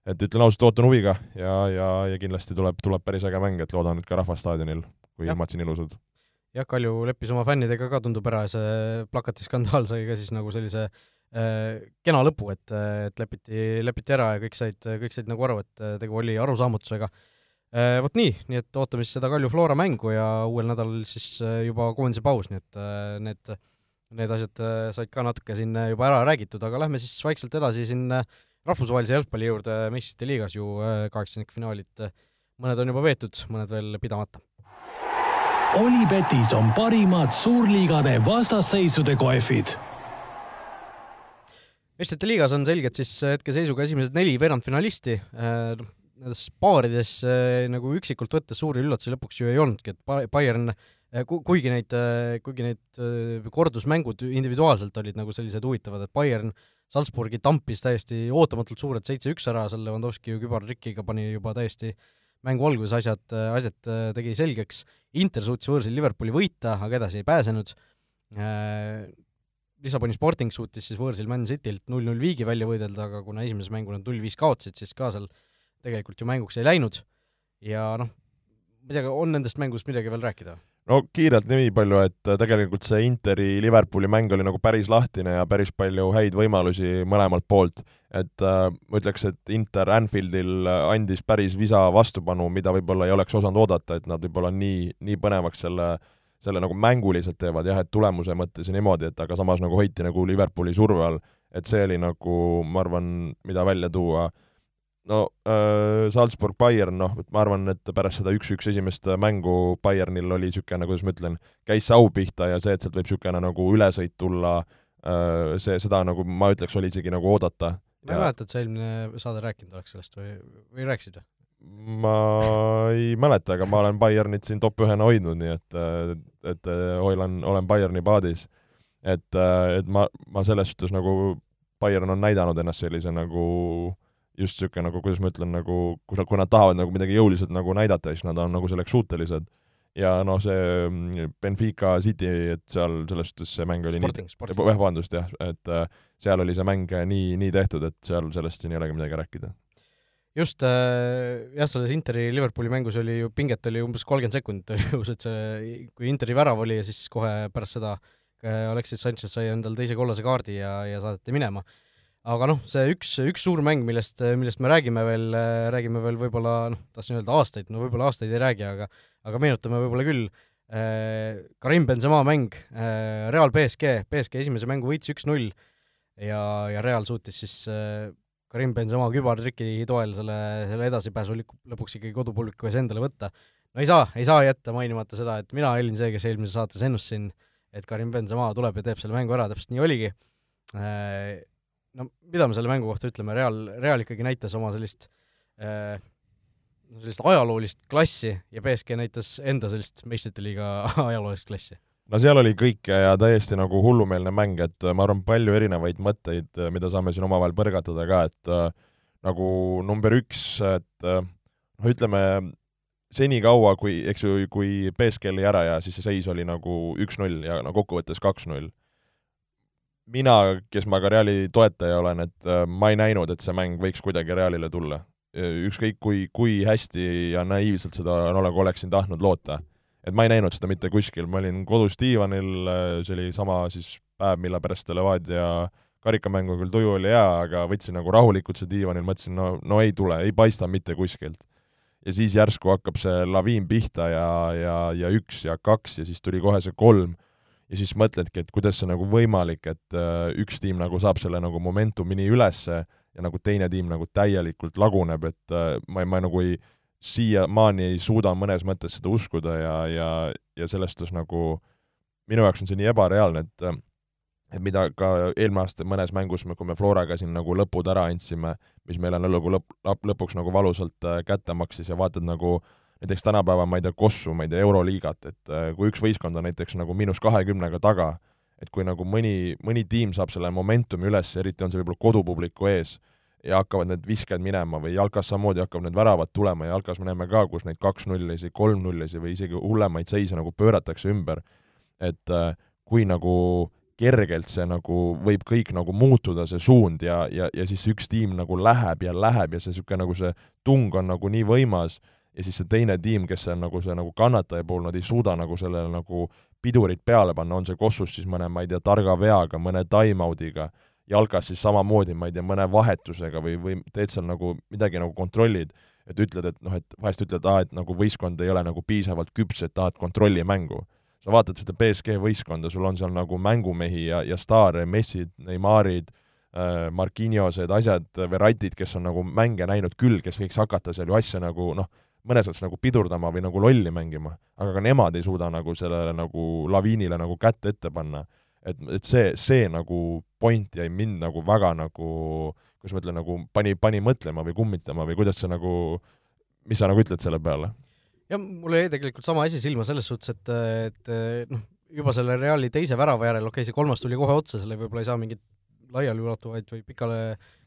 et ütlen ausalt, ootan huviga ja, ja, ja kindlasti tuleb, tuleb päris äge mäng, et loodan, et ka rahvastaadionil kui ilmad siin ilusad. jah, Kalju leppis oma fännidega ka, tundub ära, see plakatiskandaal sai ka siis nagu sellise äh, kena lõpu, et, et lepiti, lepiti ära ja kõik said, kõik said nagu aru, et tegu oli arusaamatusega äh,. Vot nii, nii et ootame siis seda Kalju Flora mängu ja uuel nädalal siis äh, juba koondise paus, nii et äh, need, need asjad äh, said ka natuke siin juba ära räägitud, aga lähme siis vaikselt edasi siin rahvusvahelise jalgpalli juurde, meistrite liigas ju kaheksandikfinaalid, mõned on juba peetud, mõned veel pidamata Olipetis on parimad suurliigade vastasseisude kohvid. meistrite liigas on selgelt siis hetkeseisuga esimesed neli veerandfinalisti, äh, noh, nendes paarides äh, nagu üksikult võttes suuri üllatusi lõpuks ju ei olnudki, et Bayern äh, kuigi neid, kuigi need kordusmängud individuaalselt olid nagu sellised huvitavad, et Bayern Salzburgi tampis täiesti ootamatult suurelt seitse-üks ära, seal Lewandowski ju kübartrikiga pani juba täiesti mängu alguses asjad, asjad tegi selgeks, Inter suutis võõrsil Liverpooli võita, aga edasi ei pääsenud, Lissaboni Sporting suutis siis võõrsil Man Citylt null-null viigi välja võidelda, aga kuna esimeses mängu nad null-viis kaotasid, siis ka seal tegelikult ju mänguks ei läinud. Ja noh, ma ei tea, on nendest mängust midagi veel rääkida? No kiirelt nii palju, et äh, tegelikult see Interi Liverpooli mäng oli nagu päris lahtine ja päris palju häid võimalusi mõlemalt poolt. et äh, ma ütleks, et Inter Anfieldil äh, andis päris visa vastupanu, mida võib-olla ei oleks osanud oodata, et nad võib-olla nii, nii põnevaks selle selle nagu mänguliselt teevad. Jah, et tulemuse mõttes ja niimoodi, et aga samas nagu hoiti nagu Liverpooli surve all, et see oli nagu, ma arvan, mida välja tuua no äh, Salzburg-Bayern, noh, ma arvan, et pärast seda üks-üks esimest mängu Bayernil oli niisugune, kuidas ma ütlen, käis see au pihta ja see, et sealt võib niisugune nagu ülesõit tulla äh,, see, seda nagu ma ütleks, oli isegi nagu oodata. ma ei mäleta, et sa eelmine saade rääkinud oleks sellest või, või rääkisid või? ma ei mäleta, aga ma olen Bayernit siin top ühena hoidnud, nii et, et hoian, olen Bayerni paadis. et, et ma, ma selles suhtes nagu Bayern on näidanud ennast sellise nagu äh, just niisugune nagu, kuidas ma ütlen, nagu kui nad, kui nad tahavad nagu midagi jõuliselt nagu näidata, siis nad on nagu selleks suutelised. ja noh, see mm, Benfica City, et seal selles suhtes see mäng oli sporting, nii, jah, vabandust jah, et äh, seal oli see mäng nii, nii tehtud, et seal sellest siin ei olegi midagi rääkida. Just äh, jah, selles Interi Liverpooli mängus oli ju, pinget oli umbes kolmkümmend sekundit oli uus, et see, kui Interi värav oli ja siis kohe pärast seda äh, Alexis Sanchez sai endale teise kollase kaardi ja, ja saadeti minema aga noh, see üks, üks suur mäng, millest, millest me räägime veel, räägime veel võib-olla noh, tahtsin öelda aastaid, no võib-olla aastaid ei räägi, aga aga meenutame võib-olla küll, äh, Karim Benzema mäng, äh, Real BSG, BSG esimese mängu võitis üks-null ja, ja Real suutis siis äh, Karim Benzema kübartriki toel selle, selle edasipääsu lõpuks ikkagi kodupubliku ees endale võtta. no ei saa, ei saa jätta mainimata seda, et mina olin see, kes eelmises saates ennustasin, et Karim Benzema tuleb ja teeb selle mängu ära, täpselt nii oligi no mida me selle mängu kohta ütleme, Real, Real ikkagi näitas oma sellist äh, sellist ajaloolist klassi ja BSG näitas enda sellist meistrite liiga ajaloolist klassi. no seal oli kõike ja täiesti nagu hullumeelne mäng, et ma arvan, palju erinevaid mõtteid, mida saame siin omavahel põrgatada ka, et äh, nagu number üks, et äh, noh, ütleme, senikaua, kui, eks ju, kui BSG oli ära ja siis see seis oli nagu üks-null ja no kokkuvõttes kaks-null mina, kes ma ka Reali toetaja olen, et äh, ma ei näinud, et see mäng võiks kuidagi Realile tulla. ükskõik kui, kui hästi ja naiivselt seda nagu oleksin tahtnud loota. et ma ei näinud seda mitte kuskil, ma olin kodus diivanil, äh, see oli sama siis päev, mille pärast Levadia karikamängu küll tuju oli hea, aga võtsin nagu rahulikult seal diivanil, mõtlesin, no, no ei tule, ei paista mitte kuskilt. ja siis järsku hakkab see laviin pihta ja, ja, ja üks ja kaks ja siis tuli kohe see kolm ja siis mõtledki, et kuidas see nagu võimalik, et äh, üks tiim nagu saab selle nagu momentumini ülesse ja nagu teine tiim nagu täielikult laguneb, et äh, ma, ma nagu ei, siiamaani ei suuda mõnes mõttes seda uskuda ja, ja, ja selles suhtes nagu minu jaoks on see nii ebareaalne, et äh, et mida ka eelmine aasta mõnes mängus, kui me Floraga siin nagu lõpud ära andsime, mis meile nagu lõpp, lõpuks nagu valusalt kätte maksis ja vaatad nagu äh, näiteks tänapäeva, ma ei tea, Kossu, ma ei tea, Euroliigat, et äh, kui üks võistkond on näiteks nagu miinus kahekümnega taga, et kui nagu mõni, mõni tiim saab selle momentumi üles, eriti on see võib-olla kodupubliku ees, ja hakkavad need visked minema või jalkas samamoodi hakkavad need väravad tulema ja jalkas me näeme ka, kus neid kaks-nullisi, kolm-nullisi või isegi hullemaid seise nagu pööratakse ümber. et äh, kui nagu kergelt see nagu võib kõik nagu muutuda, see suund ja, ja, ja siis üks tiim nagu läheb ja läheb ja see niisugune nagu see tung on nagu nii võimas ja siis see teine tiim, kes on nagu see nagu kannataja pool, nad ei suuda nagu sellele nagu pidurit peale panna, on see Kossus siis mõne, ma ei tea, targa veaga, mõne time-out'iga, jalkas siis samamoodi, ma ei tea, mõne vahetusega või, või teed seal nagu midagi nagu kontrollid, et ütled, et noh, et vahest ütled, aa, et nagu võistkond ei ole nagu piisavalt küps, et tahad kontrolli mängu. sa vaatad seda BSG võistkonda, sul on seal nagu mängumehi ja, ja staare, Messid, Neymarid äh,, Marquinhosed, asjad, Verratid, kes on nagu mänge näinud küll, kes võiks hakata seal ju asja nagu noh, mõnes mõttes nagu pidurdama või nagu lolli mängima, aga ka nemad ei suuda nagu sellele nagu laviinile nagu kätt ette panna. et, et see, see nagu point jäi mind nagu väga nagu, kuidas ma ütlen, nagu pani, pani mõtlema või kummitama või kuidas sa nagu, mis sa nagu ütled selle peale? jah, mul jäi tegelikult sama asi silma selles suhtes, et, et noh, juba selle Reali teise värava järel, okei okay,, see kolmas tuli kohe otsa, selle võib-olla ei saa mingeid laialiulatuvaid või pikale,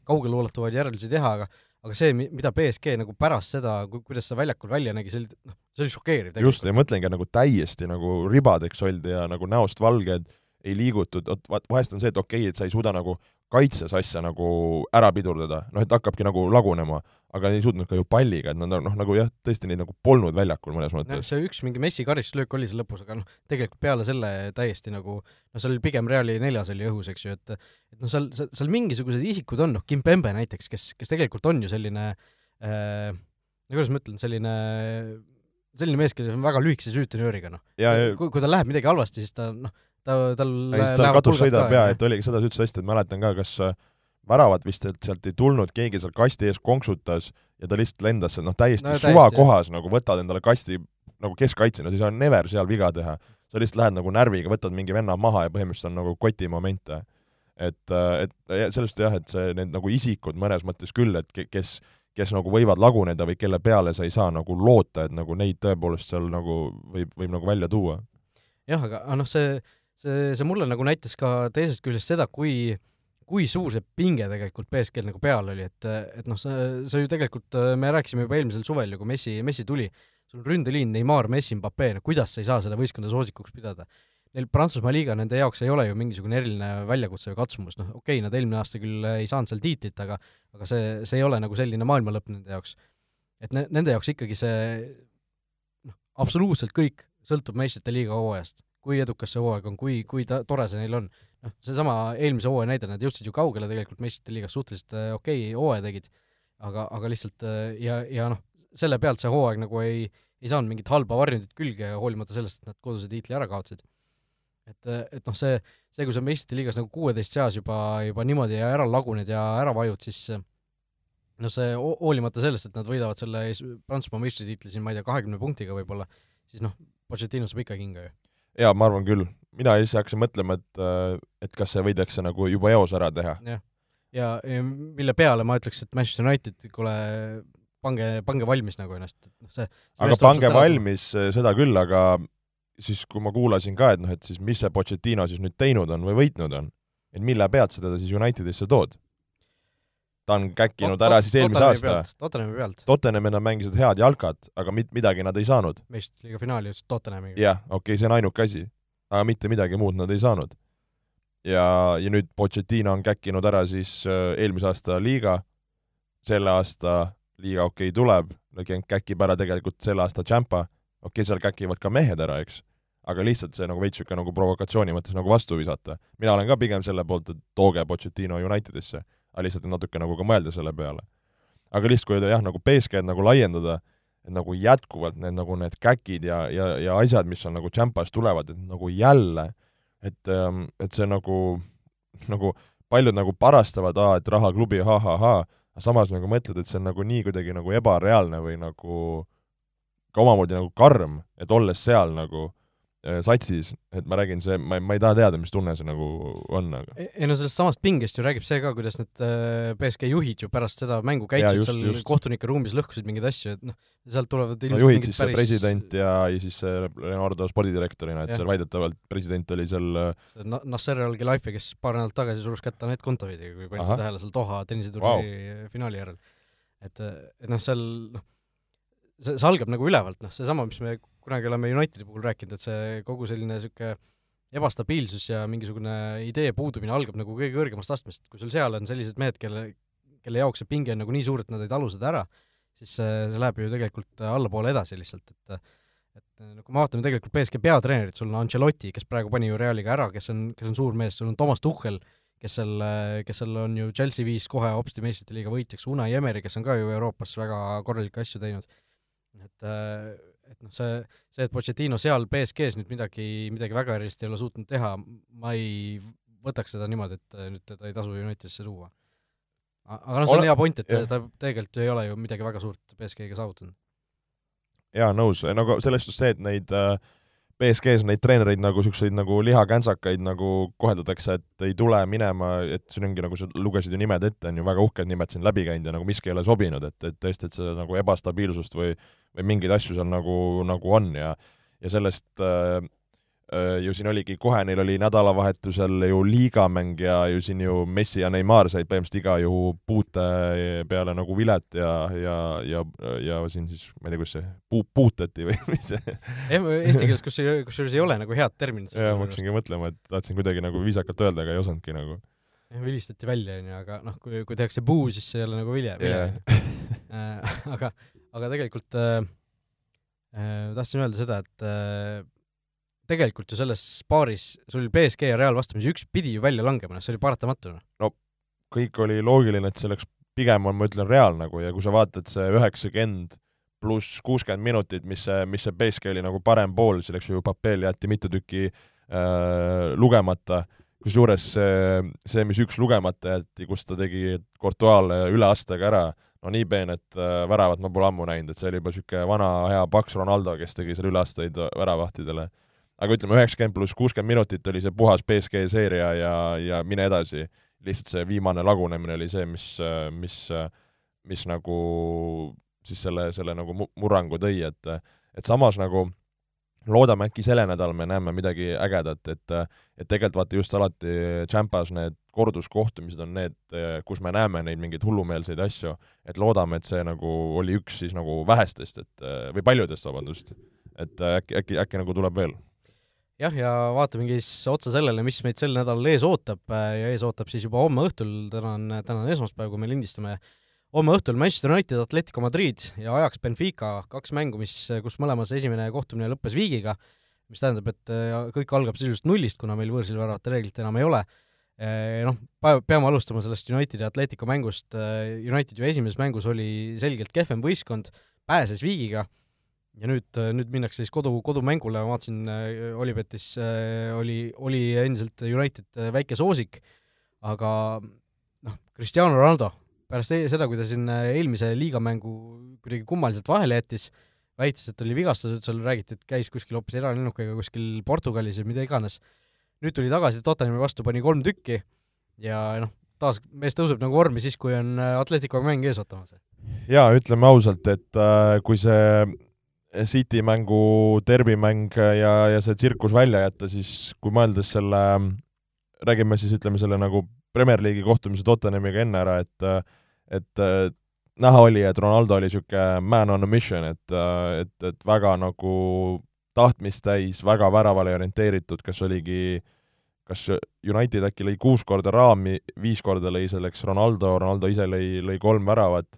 kaugeleulatuvaid järeldusi teha, aga aga see, mida BSG nagu pärast seda, kuidas see väljakul välja nägi, see oli, noh, see oli šokeeriv just, ja mõtlengi, nagu täiesti nagu ribadeks oldi ja nagu näost valged, ei liigutud, vot vahest on see, et okei okay,, et sa ei suuda nagu kaitses asja nagu ära pidurdada, noh et hakkabki nagu lagunema, aga ei suutnud ka ju palliga, et nad noh, nagu jah, tõesti neid nagu polnud väljakul mõnes mõttes. see üks mingi Messi karistuslöök oli seal lõpus, aga noh, tegelikult peale selle täiesti nagu noh, seal pigem Reali neljas oli õhus, eks ju, et et noh, seal, seal, seal mingisugused isikud on, noh, Kim Pembe näiteks, kes, kes tegelikult on ju selline äh, kuidas ma ütlen, selline selline mees, kes on väga lühikese süütenööriga, noh. kui, kui tal läheb midagi halvasti, siis ta noh, ta, tal ei, tal katus sõidab jaa, et oligi, seda sa ütlesid hästi, et mäletan ka, kas äh, väravat vist et sealt ei tulnud, keegi seal kasti ees konksutas ja ta lihtsalt lendas seal noh, täiesti no, suva kohas nagu võtad endale kasti nagu keskkaitsjana, siis on never seal viga teha. sa lihtsalt lähed nagu närviga, võtad mingi venna maha ja põhimõtteliselt on nagu koti momente. et, äh, et sellest jah, et see, need nagu isikud mõnes mõttes küll, et kes, kes nagu võivad laguneda või kelle peale sa ei saa nagu loota, et nagu neid tõepoolest seal nagu võib, võib nagu välja tuua. jah, aga noh, see see, see mulle nagu näitas ka teisest küljest seda, kui kui suur see pinge tegelikult BSG-l nagu peal oli, et, et noh, see, see ju tegelikult, me rääkisime juba eelmisel suvel ju, kui Messi, Messi tuli, sul on ründeliin Neimar, Messi, Mbappé, no kuidas sa ei saa seda võistkonda soosikuks pidada? Neil Prantsusmaa liiga, nende jaoks ei ole ju mingisugune eriline väljakutse või katsumus, noh okei okay,, nad eelmine aasta küll ei saanud seal tiitlit, aga aga see, see ei ole nagu selline maailmalõpp nende jaoks. et ne-, nende jaoks ikkagi see noh, absoluutselt kõik sõltub meistrite liiga hooajast kui edukas see hooaeg on, kui, kui ta-, tore see neil on. noh, seesama eelmise hooaja näide, nad jõudsid ju kaugele tegelikult meistrite liigas, suhteliselt äh, okei okay, hooaja tegid, aga, aga lihtsalt äh, ja, ja noh, selle pealt see hooaeg nagu ei, ei saanud mingit halba varjundit külge, hoolimata sellest, et nad koduse tiitli ära kaotasid. et, äh, et noh, see, see, kui sa meistrite liigas nagu kuueteist seas juba, juba niimoodi ära laguned ja ära vajud, siis noh, see hoolimata sellest, et nad võidavad selle Prantsusmaa meistritiitli siin, ma ei tea, kahekümne punktiga võib-olla, siis noh, Pochettino saab ikka kinga ju jaa, ma arvan küll. mina siis hakkasin mõtlema, et, äh, et kas see võidakse nagu juba eos ära teha. jah, ja, ja mille peale ma ütleks, et Manchester United, kuule, pange, pange valmis nagu ennast, et noh, see, see aga pange valmis, äh, seda küll, aga siis kui ma kuulasin ka, et noh, et siis mis see Pochettino siis nüüd teinud on või võitnud on, et mille pealt sa teda siis Unitedisse tood? Ta on käkkinud tot, ära siis eelmise aasta. Tottenhami pealt. Tottenhamil nad mängisid head jalkat, aga mit-, midagi nad ei saanud. meistrite liiga finaali jõudsid Tottenhamiga. jah, okei okay,, see on ainuke asi. aga mitte midagi muud nad ei saanud. ja, ja nüüd Pochettino on käkkinud ära siis äh, eelmise aasta liiga, selle aasta liiga okei okay, tuleb, käkib ära tegelikult selle aasta Champa, okei okay,, seal käkivad ka mehed ära, eks, aga lihtsalt see nagu veits niisugune nagu provokatsiooni mõttes nagu vastu visata. mina olen ka pigem selle poolt, et tooge Pochettino Unitedisse aga lihtsalt natuke nagu ka mõelda selle peale. aga lihtsalt, kui jah, nagu BSG-d nagu laiendada, et nagu jätkuvalt need nagu need käkid ja, ja, ja asjad, mis on nagu Champas tulevad, et nagu jälle, et, ähm, et see nagu, nagu paljud nagu parastavad, aa, et raha klubi ha,, ha-ha-ha, aga samas nagu mõtled, et see on nagu nii kuidagi nagu ebareaalne või nagu ka omamoodi nagu karm, et olles seal nagu satsis, et ma räägin, see, ma, ma ei taha teada, mis tunne see nagu on, aga ei no sellest samast pingest ju räägib see ka, kuidas need äh, BSG juhid ju pärast seda mängu käitusid seal just. kohtunike ruumis, lõhkusid mingeid asju, et noh, sealt tulevad no juhid siis päris... president ja, ja siis Leonardo spordidirektorina, et ja. seal väidetavalt president oli seal Na Nasser Al-Khelaifi, kes paar nädalat tagasi surus kätte Anett Kontaveidi, kui panite tähele seal Doha tenniseturniiri wow. finaali järel. et, et noh, seal noh, see, see algab nagu ülevalt, noh, seesama, mis me kunagi oleme Unitedi puhul rääkinud, et see kogu selline niisugune ebastabiilsus ja mingisugune idee puudumine algab nagu kõige kõrgemast astmest, kui sul seal on sellised mehed, kelle, kelle jaoks see pinge on nagu nii suur, et nad ei talu seda ära, siis see, see läheb ju tegelikult allapoole edasi lihtsalt, et et no kui me vaatame tegelikult BSG peatreenerit, sul on Ancelotti, kes praegu pani ju Realiga ära, kes on, kes on suur mees, sul on Toomas Tuhhel, kes seal, kes seal on ju Chelsea viis kohe hopsti meistrite liiga võitjaks, Unai Emeri, kes on ka ju Euroopas väga korralikke asju teinud, et et noh, see, see, et Pochettino seal BSG-s nüüd midagi, midagi väga erilist ei ole suutnud teha, ma ei võtaks seda niimoodi, et nüüd teda ei tasu Unitedisse tuua. aga noh, see on ole... hea point, et jah. ta tegelikult ju ei ole ju midagi väga suurt BSG-ga saavutanud. jaa, nõus, nagu selles suhtes see, et neid äh, BSG-s neid treenereid nagu niisuguseid nagu lihakänsakaid nagu koheldatakse, et ei tule minema, et siin ongi, nagu sa lugesid ju nimed ette, on ju väga uhked nimed siin läbi käinud ja nagu miski ei ole sobinud, et, et tõesti, et seda nagu ebastabiilsust või või mingeid asju seal nagu, nagu on ja ja sellest äh, äh, ju siin oligi kohe, neil oli nädalavahetusel ju liigamäng ja ju siin ju Messi ja Neimar said põhimõtteliselt iga ju puute peale nagu vilet ja, ja, ja, ja siin siis, ma ei tea, kuidas see, puu-, puutati või mis see Eesti keeles, kus, kusjuures ei ole nagu head terminit. jah, ma hakkasingi mõtlema, et tahtsin kuidagi nagu viisakalt öelda, aga ei osanudki nagu. jah, vilistati välja, onju, aga noh, kui, kui tehakse puu, siis see ei ole nagu vilja, vilja yeah. aga, aga tegelikult äh, äh, tahtsin öelda seda, et äh, tegelikult ju selles paaris sul BSG ja Real vastamisi üks pidi ju välja langema, see oli paratamatu. Noh. no kõik oli loogiline, et see oleks pigem on, ma ütlen, Real nagu ja kui sa vaatad see üheksakümmend pluss kuuskümmend minutit, mis see, mis see BSG oli nagu parem pool, siis eks ju Papel jäeti mitu tükki äh, lugemata, kusjuures see, see, mis üks lugemata jäeti, kus ta tegi Courtois'le üleastega ära, no nii peenet äh, väravat ma pole ammu näinud, et see oli juba niisugune vana hea paks Ronaldo, kes tegi seal üleasteid väravahtidele aga ütleme, üheksakümmend pluss kuuskümmend minutit oli see puhas BSG seeria ja, ja mine edasi. lihtsalt see viimane lagunemine oli see, mis, mis, mis nagu siis selle, selle nagu murrangu tõi, et et samas nagu loodame äkki selle nädala me näeme midagi ägedat, et et tegelikult vaata just alati Champas need korduskohtumised on need, kus me näeme neid mingeid hullumeelseid asju, et loodame, et see nagu oli üks siis nagu vähestest, et või paljudest, vabandust, et äkki, äkki, äkki nagu tuleb veel. Jah, ja vaatamegi siis otsa sellele, mis meid sel nädalal ees ootab ja ees ootab siis juba homme õhtul, täna on, täna on esmaspäev, kui me lindistame, homme õhtul Manchester United, Atletico Madrid ja Ajax Benfica, kaks mängu, mis, kus mõlemas esimene kohtumine lõppes viigiga, mis tähendab, et kõik algab sisuliselt nullist, kuna meil võõrsil väravate reeglit enam ei ole. Noh, peame alustama sellest Unitedi ja Atletico mängust, United ju esimeses mängus oli selgelt kehvem võistkond, pääses viigiga. Ja nüüd, nüüd minnakse siis kodu, kodumängule, ma vaatasin, Olipetis oli, oli endiselt United väike soosik, aga noh, Cristiano Ronaldo pärast e-, seda, kui ta siin eelmise liigamängu kuidagi kummaliselt vahele jättis, väitis, et oli vigastatud, seal räägiti, et käis kuskil hoopis eralennukiga kuskil Portugalis või mida iganes. Nüüd tuli tagasi Tottenhami vastu, pani kolm tükki ja noh, taas mees tõuseb nagu vormi siis, kui on Atletico mäng ees ootamas. jaa, ütleme ausalt, et äh, kui see City mängu derbimäng ja, ja see tsirkus välja jätta, siis kui mõeldes selle, räägime siis ütleme selle nagu Premier League'i kohtumise Tottenhamiga enne ära, et et näha oli, et Ronaldo oli niisugune man on a mission, et, et, et väga nagu tahtmist täis, väga väravale orienteeritud, kas oligi kas United äkki lõi kuus korda raami, viis korda lõi selleks Ronaldo, Ronaldo ise lõi, lõi kolm väravat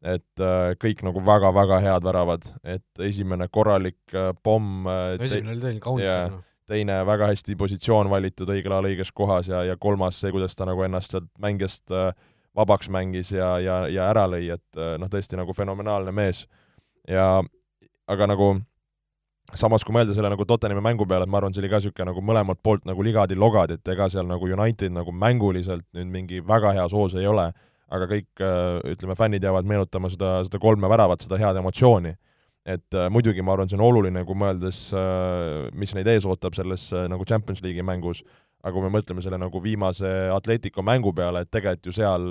et äh, kõik nagu väga-väga head väravad, et esimene korralik äh, pomm äh, no esimene oli tõeline kaunitav yeah, no. teine väga hästi positsioon valitud õigel ajal õiges kohas ja, ja kolmas see, kuidas ta nagu ennast sealt mängijast vabaks mängis ja, ja, ja ära lõi, et noh, tõesti nagu fenomenaalne mees. ja aga nagu samas, kui mõelda selle nagu Tottenhami mängu peale, et ma arvan, see oli ka niisugune nagu mõlemalt poolt nagu ligadi-logadi, et ega seal nagu United nagu mänguliselt nüüd mingi väga hea soos ei ole aga kõik äh, ütleme, fännid jäävad meenutama seda, seda kolme väravat, seda head emotsiooni. et äh, muidugi ma arvan, see on oluline, kui mõeldes, äh, mis neid ees ootab selles nagu Champions League'i mängus, aga kui me mõtleme selle nagu viimase Atletico mängu peale, et tegelikult ju seal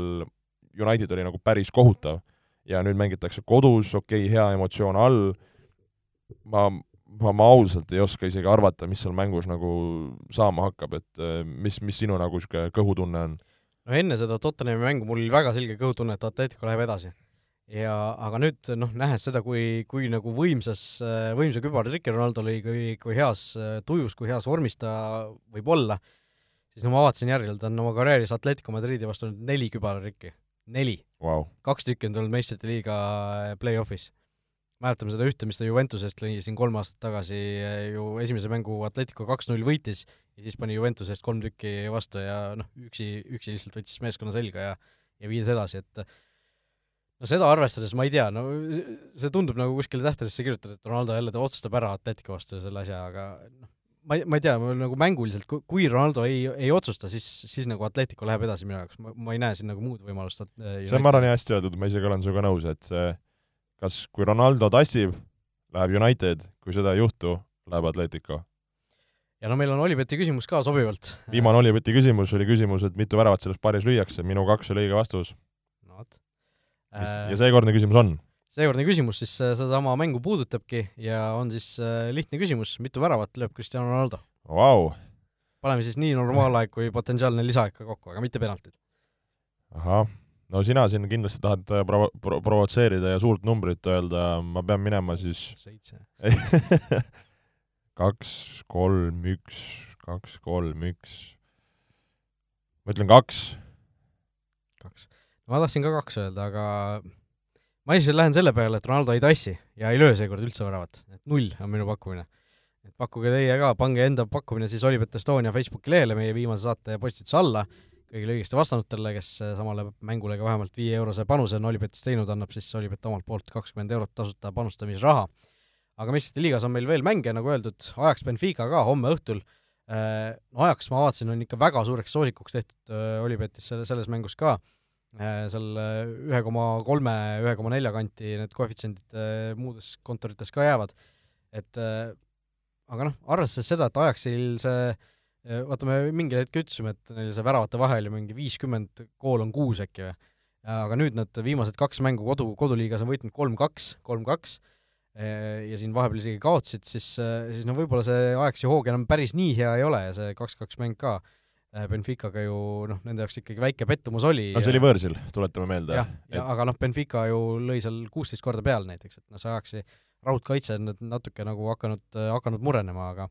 United oli nagu päris kohutav ja nüüd mängitakse kodus, okei okay,, hea emotsioon all, ma, ma, ma ausalt ei oska isegi arvata, mis seal mängus nagu saama hakkab, et mis, mis sinu nagu niisugune kõhutunne on? no enne seda Tottenhami mängu mul oli väga selge kõhutunne, et Atletico läheb edasi. ja aga nüüd noh, nähes seda, kui, kui nagu võimsas, võimsa kübartriki Ronaldo lõi, kui, kui heas tujus, kui heas vormis ta võib olla, siis no ma vaatasin järele, ta on oma karjääris Atletico Madridi vastu neli kübartrikki. neli wow.. kaks tükki on tulnud meistrite liiga play-off'is mäletame seda ühte, mis ta Juventusest lõi siin kolm aastat tagasi, ju esimese mängu Atletico kaks-null võitis ja siis pani Juventuse eest kolm tükki vastu ja noh, üksi, üksi lihtsalt võttis meeskonna selga ja ja viis edasi, et no seda arvestades ma ei tea, no see tundub nagu kuskile tähtedesse kirjutatud, et Ronaldo jälle ta otsustab ära Atletico vastu selle asja, aga noh, ma ei, ma ei tea, nagu mänguliselt, kui Ronaldo ei, ei otsusta, siis, siis nagu Atletico läheb edasi minu jaoks, ma, ma ei näe siin nagu muud võimalust. Äh, see on, ma arvan, hästi öeldud, ma isegi olen sinuga nõus, et see kas, kui Ronaldo tassib, läheb United, kui seda ei juhtu, läheb Atletico ja no meil on Olibeti küsimus ka sobivalt. viimane Olibeti küsimus oli küsimus, et mitu väravat selles paaris lüüakse, minu kaks oli õige vastus. no vot. ja seekordne küsimus on? seekordne küsimus siis äh, sedasama mängu puudutabki ja on siis äh, lihtne küsimus, mitu väravat lööb Cristiano Ronaldo? Vau, paneme siis nii nominaalaeg kui potentsiaalne lisaaeg ka kokku, aga mitte penaltid. ahah, no sina siin kindlasti tahad äh, provo-, pro-, provotseerida ja suurt numbrit öelda, ma pean minema siis seitse. kaks, kolm, üks, kaks, kolm, üks. ma ütlen kaks. kaks. ma tahtsin ka kaks öelda, aga ma lihtsalt lähen selle peale, et Ronaldo ei tassi ja ei löö seekord üldse väravat, et null on minu pakkumine. et pakkuge teie ka, pange enda pakkumine siis Olipet Estonia Facebooki lehele meie viimase saate postituse alla, kõigile õigesti vastanutele, kes samale mängule ka vähemalt viie eurose panuse on Olipetis teinud, annab siis Olipet omalt poolt kakskümmend eurot tasuta panustamisraha. aga meistrite liigas on meil veel mänge, nagu öeldud, Ajax Benfica ka homme õhtul. Äh, no Ajax ma vaatasin, on ikka väga suureks soosikuks tehtud äh, Olipetis selle, selles mängus ka, seal ühe koma kolme, ühe koma nelja kanti need koefitsiendid äh, muudes kontorites ka jäävad, et äh, aga noh, arvestades seda, et Ajaxil see äh, vaata, me mingil hetkel ütlesime, et neil see väravate vahe oli mingi viiskümmend kool on kuus äkki või, aga nüüd nad viimased kaks mängu kodu, koduliigas on võitnud kolm-kaks, kolm-kaks, ja siin vahepeal isegi kaotasid, siis, siis no võib-olla see Ajaxi hoog enam päris nii hea ei ole ja see kaks-kaks mäng ka. Benficaga ju noh, nende jaoks ikkagi väike pettumus oli. no see oli võõrsil, tuletame meelde. Jah, ja aga noh, Benfica ju lõi seal kuusteist korda peale näiteks, et noh, see Ajaxi raudkaitse on nüüd natuke nagu hakanud, hakanud murenema, aga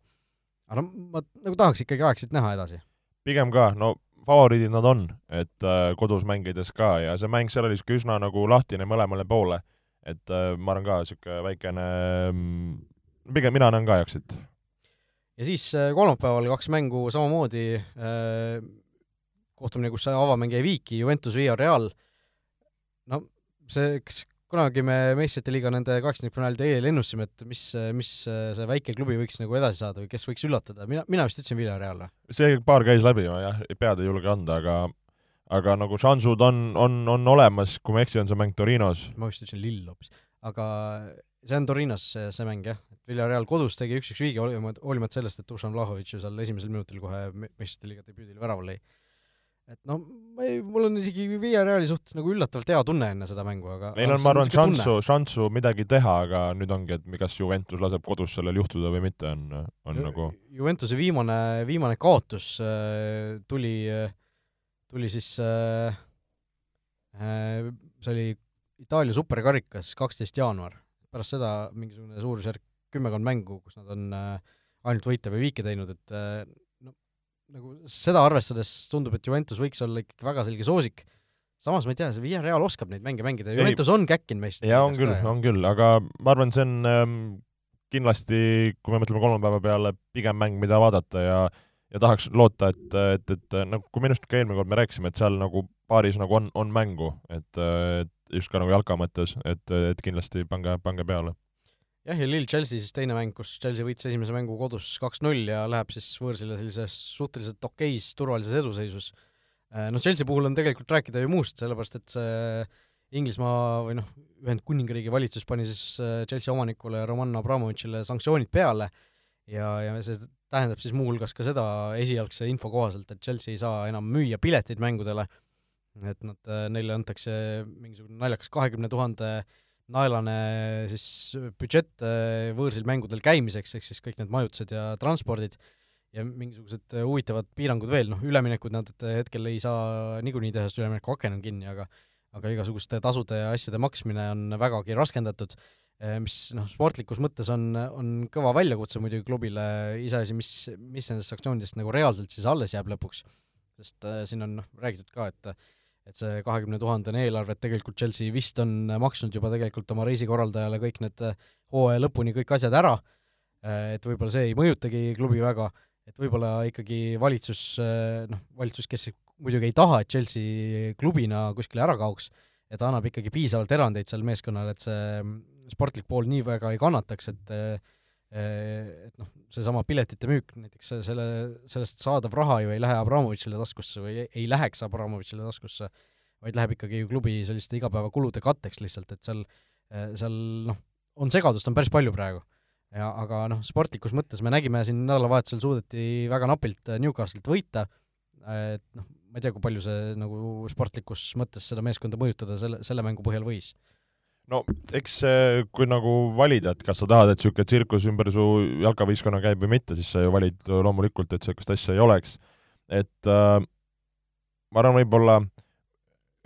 aga no ma nagu tahaks ikkagi Ajaxit näha edasi. pigem ka, no favoriidid nad on, et äh, kodus mängides ka ja see mäng seal oli niisugune üsna nagu lahtine mõlemale poole. et äh, ma arvan ka niisugune väikene mm, pigem mina näen ka Ajaxit. ja siis äh, kolmapäeval kaks mängu samamoodi äh,, kohtumine, kus avamäng jäi viiki, Juventus Via Real, no see, kas kunagi me meistrite liiga nende kaheksakümnendate eel ennustasime, et mis, mis see väike klubi võiks nagu edasi saada või kes võiks üllatada, mina, mina vist ütlesin Via Real või? see paar käis läbi, ma jah, pead ei julge anda, aga aga nagu šansud on, on, on olemas, kui ma ei eksi, on see mäng Torinos. ma vist ütlesin Lill hoopis, aga see on Torinos see, see mäng jah, et Villarreal kodus tegi üks-üks viigi, hoolimata, sellest, et Dušan Vlahovic ju seal esimesel minutil kohe me- meistrite liiga debüüdil värava lõi. Et noh, ma ei, mul on isegi Villarreali suhtes nagu üllatavalt hea tunne enne seda mängu, aga Neil on, ma arvan, šansu, šansu midagi teha, aga nüüd ongi, et kas Juventus laseb kodus sellel juhtuda või mitte, on, on nagu Juventuse viimane, viimane kaotus äh, tuli, tuli siis äh,, äh, see oli Itaalia superkarikas kaksteist jaanuar. pärast seda mingisugune suurusjärk kümmekond mängu, kus nad on äh, ainult võite või viike teinud, et äh, no nagu seda arvestades tundub, et Juventus võiks olla ikkagi väga selge soosik. samas ma ei tea, see Villarreal oskab neid mänge mängida, Ei, Juventus on käkkinud meist. jaa, on küll, on küll, aga ma arvan, see on ähm, kindlasti, kui me mõtleme kolmapäeva peale, pigem mäng, mida vaadata ja ja tahaks loota, et, et, et nagu kui minu arust ka eelmine kord me rääkisime, et seal nagu paaris nagu on, on mängu, et, et just ka nagu jalka mõttes, et, et kindlasti pange, pange peale. jah, ja Lille Chelsea siis teine mäng, kus Chelsea võitis esimese mängu kodus kaks-null ja läheb siis võõrsile sellises suhteliselt okeis turvalises eduseisus. noh, Chelsea puhul on tegelikult rääkida ju muust, sellepärast et see Inglismaa või noh, Ühendkuningriigi valitsus pani siis äh, Chelsea omanikule Roman Abramovitšile sanktsioonid peale ja, ja see tähendab siis muuhulgas ka seda esialgse info kohaselt, et Chelsea ei saa enam müüa pileteid mängudele, et nad, neile antakse mingisugune naljakas kahekümne tuhande naelane siis budžett äh, võõrsil mängudel käimiseks, ehk siis kõik need majutused ja transpordid ja mingisugused äh, huvitavad piirangud veel, noh üleminekud nad hetkel ei saa niikuinii teha, sest ülemineku aken on kinni, aga aga igasuguste tasude ja asjade maksmine on vägagi raskendatud, mis noh, sportlikus mõttes on, on kõva väljakutse muidugi klubile, iseasi, mis, mis nendest sanktsioonidest nagu reaalselt siis alles jääb lõpuks, sest äh, siin on noh, räägitud ka, et et see kahekümne tuhandene eelarve, et tegelikult Chelsea vist on maksnud juba tegelikult oma reisikorraldajale kõik need äh, hooaja lõpuni kõik asjad ära, et võib-olla see ei mõjutagi klubi väga, et võib-olla ikkagi valitsus, noh, valitsus, kes muidugi ei taha, et Chelsea klubina kuskile ära kaoks, et annab ikkagi piisavalt erandeid seal meeskonnale, et see sportlik pool nii väga ei kannataks, et et noh, seesama piletite müük näiteks se- selle, sellest saadav raha ju ei lähe Abramovitšile taskusse või ei, läheks Abramovitšile taskusse, vaid läheb ikkagi ju klubi selliste igapäevakulude katteks lihtsalt, et seal, seal noh, on segadust on päris palju praegu. ja aga noh, sportlikus mõttes me nägime siin nädalavahetusel suudeti väga napilt Newcastle'it võita, et noh, ma ei tea, kui palju see nagu sportlikus mõttes seda meeskonda mõjutada selle, selle mängu põhjal võis no eks see, kui nagu valida, et kas sa tahad, et niisugune tsirkus ümber su jalkavõistkonna käib või mitte, siis sa ju valid loomulikult, et niisugust asja ei oleks. et äh, ma arvan, võib-olla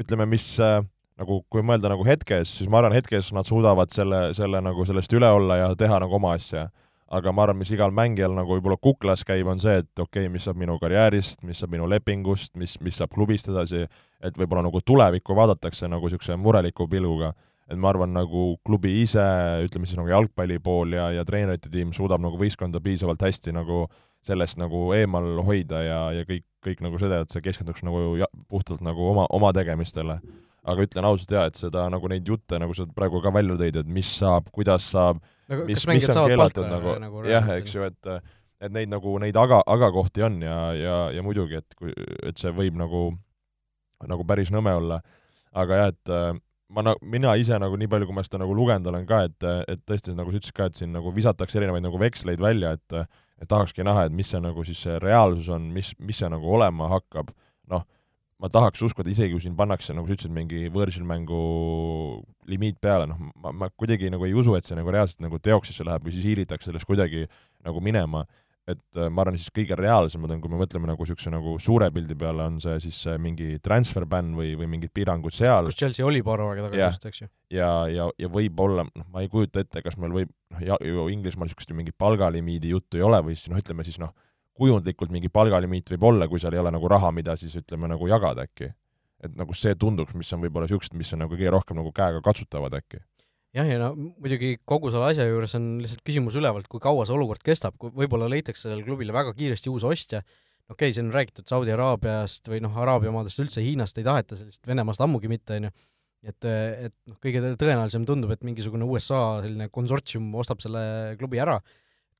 ütleme, mis äh, nagu kui mõelda nagu hetkes, siis ma arvan, hetkes nad suudavad selle, selle nagu sellest üle olla ja teha nagu oma asja. aga ma arvan, mis igal mängijal nagu võib-olla kuklas käib, on see, et okei okay,, mis saab minu karjäärist, mis saab minu lepingust, mis, mis saab klubist edasi, et võib-olla nagu tulevikku vaadatakse nagu niisuguse mureliku pilguga. Et ma arvan, nagu klubi ise, ütleme siis nagu jalgpalli pool ja, ja treenerite tiim suudab nagu võistkonda piisavalt hästi nagu sellest nagu eemal hoida ja, ja kõik, kõik nagu seda, et see keskenduks nagu ja, puhtalt nagu oma, oma tegemistele aga ütlen ausalt jaa, et seda nagu neid jutte, nagu sa praegu ka välja tõid, et mis saab, kuidas saab nagu mis, mis on keelatud nagu, nagu jah, eks ju, et et neid nagu, neid aga, agakohti on ja, ja, ja muidugi, et kui, et see võib nagu, nagu päris nõme olla. aga jah, et ma na-, mina ise nagu nii palju, kui ma seda nagu lugenud olen ka, et, et tõesti, nagu sa ütlesid ka, et siin nagu visatakse erinevaid nagu veksleid välja, et et tahakski näha, et mis see nagu siis see reaalsus on, mis, mis see nagu olema hakkab, noh, ma tahaks uskuda, isegi kui siin pannakse, nagu sa ütlesid, mingi võõrsilmängu limiit peale, noh, ma, ma kuidagi nagu ei usu, et see nagu reaalselt nagu teoksesse läheb või siis hiilitakse sellest kuidagi nagu minema, et äh, ma arvan, siis kõige reaalsemad on, kui me mõtleme nagu niisuguse nagu suure pildi peale, on see siis äh, mingi transfer ban või, või mingid piirangud seal kus Chelsea oli paar aega tagasi just, eks ju. ja, ja, ja võib-olla, noh, ma ei kujuta ette, kas meil võib, noh, ja ju Inglismaal niisugust mingit palgalimiidi juttu ei ole või siis noh, ütleme siis noh, kujundlikult mingi palgalimiit võib olla, kui seal ei ole nagu raha, mida siis ütleme nagu jagada äkki. et nagu see tunduks, mis on võib-olla niisugused, mis on nagu kõige rohkem nagu käega katsutavad äkki. Jah, ja no muidugi kogu selle asja juures on lihtsalt küsimus ülevalt, kui kaua see olukord kestab, kui võib-olla leitakse sellele klubile väga kiiresti uus ostja, okei okay,, siin on räägitud Saudi Araabiast või noh, Araabia maadest üldse, Hiinast ei taheta sellist, Venemaast ammugi mitte, on ju, et, et noh, kõige tõenäolisem tundub, et mingisugune USA selline konsortsium ostab selle klubi ära,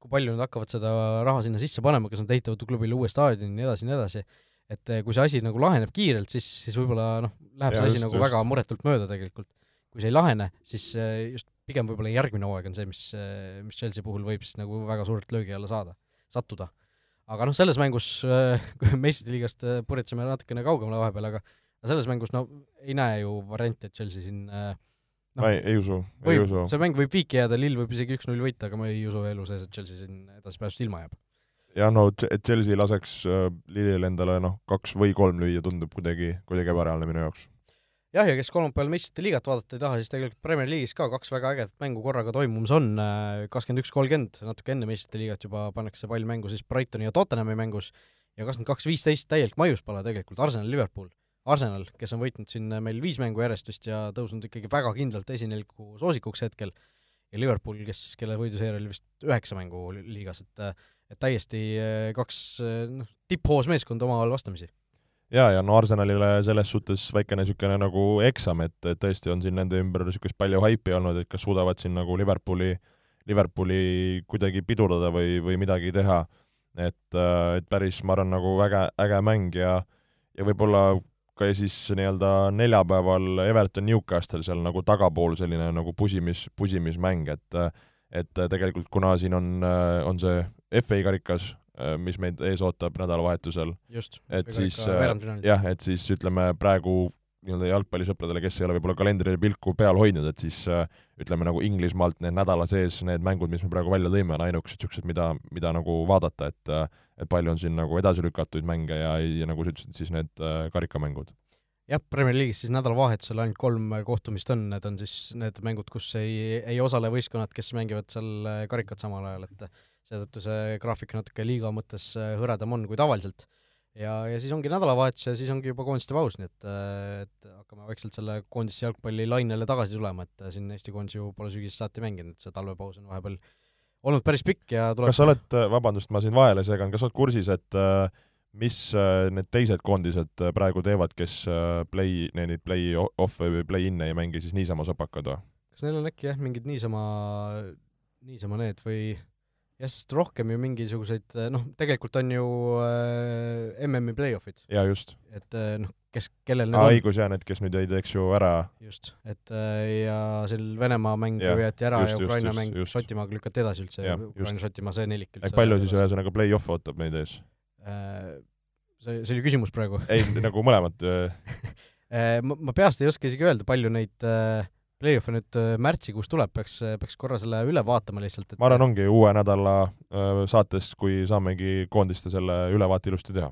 kui palju nad hakkavad seda raha sinna sisse panema, kas nad ehitavad klubile uue staadioni ja nii edasi ja nii edasi, et eh, kui see asi nagu laheneb kiirelt, siis, siis võib-olla noh, läheb Jaa, see asi just, nagu just. väga muretult mööda tegelikult. Kui see ei lahene, siis eh, just pigem võib-olla järgmine hooaeg on see, mis, mis Chelsea puhul võib siis nagu väga suurt löögi alla saada, sattuda. aga noh, selles mängus, kui me meistrite liigast purjetsime natukene kaugemale vahepeal, aga selles mängus no ei näe ju varianti, et Chelsea siin Noh, ei, ei usu, ei usu. see mäng võib viiki jääda, Lill võib isegi üks-null võita, aga ma ei usu elu sees, et Chelsea siin edasipääsust ilma jääb. ja no Chelsea laseks äh, Lillile endale noh, kaks või kolm lüüa, tundub kuidagi, kuidagi ebareaalne minu jaoks. Jah, ja kes kolmapäeval meistrite liigat vaadata ei taha, siis tegelikult Premier League'is ka kaks väga ägedat mängu korraga toimumas on, kakskümmend üks, kolmkümmend, natuke enne meistrite liigat juba pannakse pall mängu siis Brightoni ja Tottenhami mängus ja kakskümmend kaks, viisteist täielik maiuspala tegelikult, Arsenal, Liverpool. Arsenal, kes on võitnud siin meil viis mängu järjest vist ja tõusnud ikkagi väga kindlalt esineliku soosikuks hetkel, ja Liverpool, kes, kelle võiduseeria oli vist üheksa mängu li- liigas, et et täiesti kaks noh, tipphoos meeskonda omavahel vastamisi. Jaa, ja no Arsenalile selles suhtes väikene niisugune nagu eksam, et, et tõesti on siin nende ümber niisugust palju haipi olnud, et kas suudavad siin nagu Liverpooli, Liverpooli kuidagi pidurdada või, või midagi teha. et, et päris, ma arvan, nagu väga äge mäng ja, ja võib-olla ka siis nii-öelda neljapäeval Everton Newcastle seal nagu tagapool selline nagu pusimis, pusimismäng, et et tegelikult kuna siin on, on see FA karikas, mis meid ees ootab nädalavahetusel, et siis äh, jah, et siis ütleme praegu nii-öelda jalgpallisõpradele, kes ei ole võib-olla kalendrile pilku peal hoidnud, et siis äh, ütleme nagu Inglismaalt need nädala sees need mängud, mis me praegu välja tõime, on ainukesed niisugused, mida, mida nagu vaadata, et äh, et palju on siin nagu edasi lükatud mänge ja, ja nagu sa ütlesid, siis need äh, karikamänngud. jah, Premier League'is siis nädalavahetusel ainult kolm kohtumist on, need on siis need mängud, kus ei, ei osale võistkonnad, kes mängivad seal äh, karikat samal ajal, et seetõttu see graafik natuke liiga mõttes äh, hõredam on kui tavaliselt. ja, ja siis ongi nädalavahetus ja siis ongi juba koondiste paus, nii et, äh, et hakkame vaikselt selle koondiste jalgpalli lainele tagasi tulema, et äh, siin Eesti koondis ju pole sügisest saati mänginud, et see talvepaus on vahepeal olnud päris pikk ja tuleb kas sa oled, vabandust, ma siin vahele segan, kas sa oled kursis, et äh, mis need teised koondised praegu teevad, kes play, neid play-off'e või play-in'e ei mängi siis niisama sopakad või? kas neil on äkki jah, mingid niisama, niisama need või jah, sest rohkem ju mingisuguseid, noh, tegelikult on ju äh, MM-i play-off'id, jaa, just. et äh, noh, kes, kellel need aa, on, õigus, jaa, need, kes nüüd jäid, eks ju, ära just, et ja seal Venemaa mäng ju jäeti ära just, ja Ukraina just, mäng. Šotimaaga lükati edasi üldse. Ukraina-Šotimaa, see nelik et palju siis ühesõnaga play-off ootab neid ees? äh, see, see oli küsimus praegu ei, nagu mõlemad Äh, ma, ma peast ei oska isegi öelda, palju neid äh, play-off'e nüüd äh, märtsikuus tuleb, peaks, peaks korra selle üle vaatama lihtsalt, et ma arvan, ongi uue nädala äh, saates, kui saamegi koondiste selle ülevaate ilusti teha.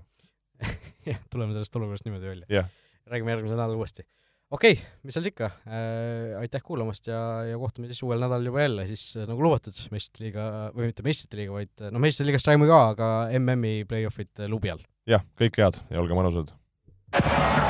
jah, tuleme sellest olukorrast niimoodi välja jah. räägime järgmisel nädalal uuesti. okei okay,, mis seal ikka äh,, aitäh kuulamast ja, ja kohtume siis uuel nädalal juba jälle siis nagu lubatud meistrite liiga, või mitte meistrite liiga, vaid noh, meistrite liigast räägime ka, aga MM-i play-off'id lubi all. jah, kõike head ja olge mõnusad!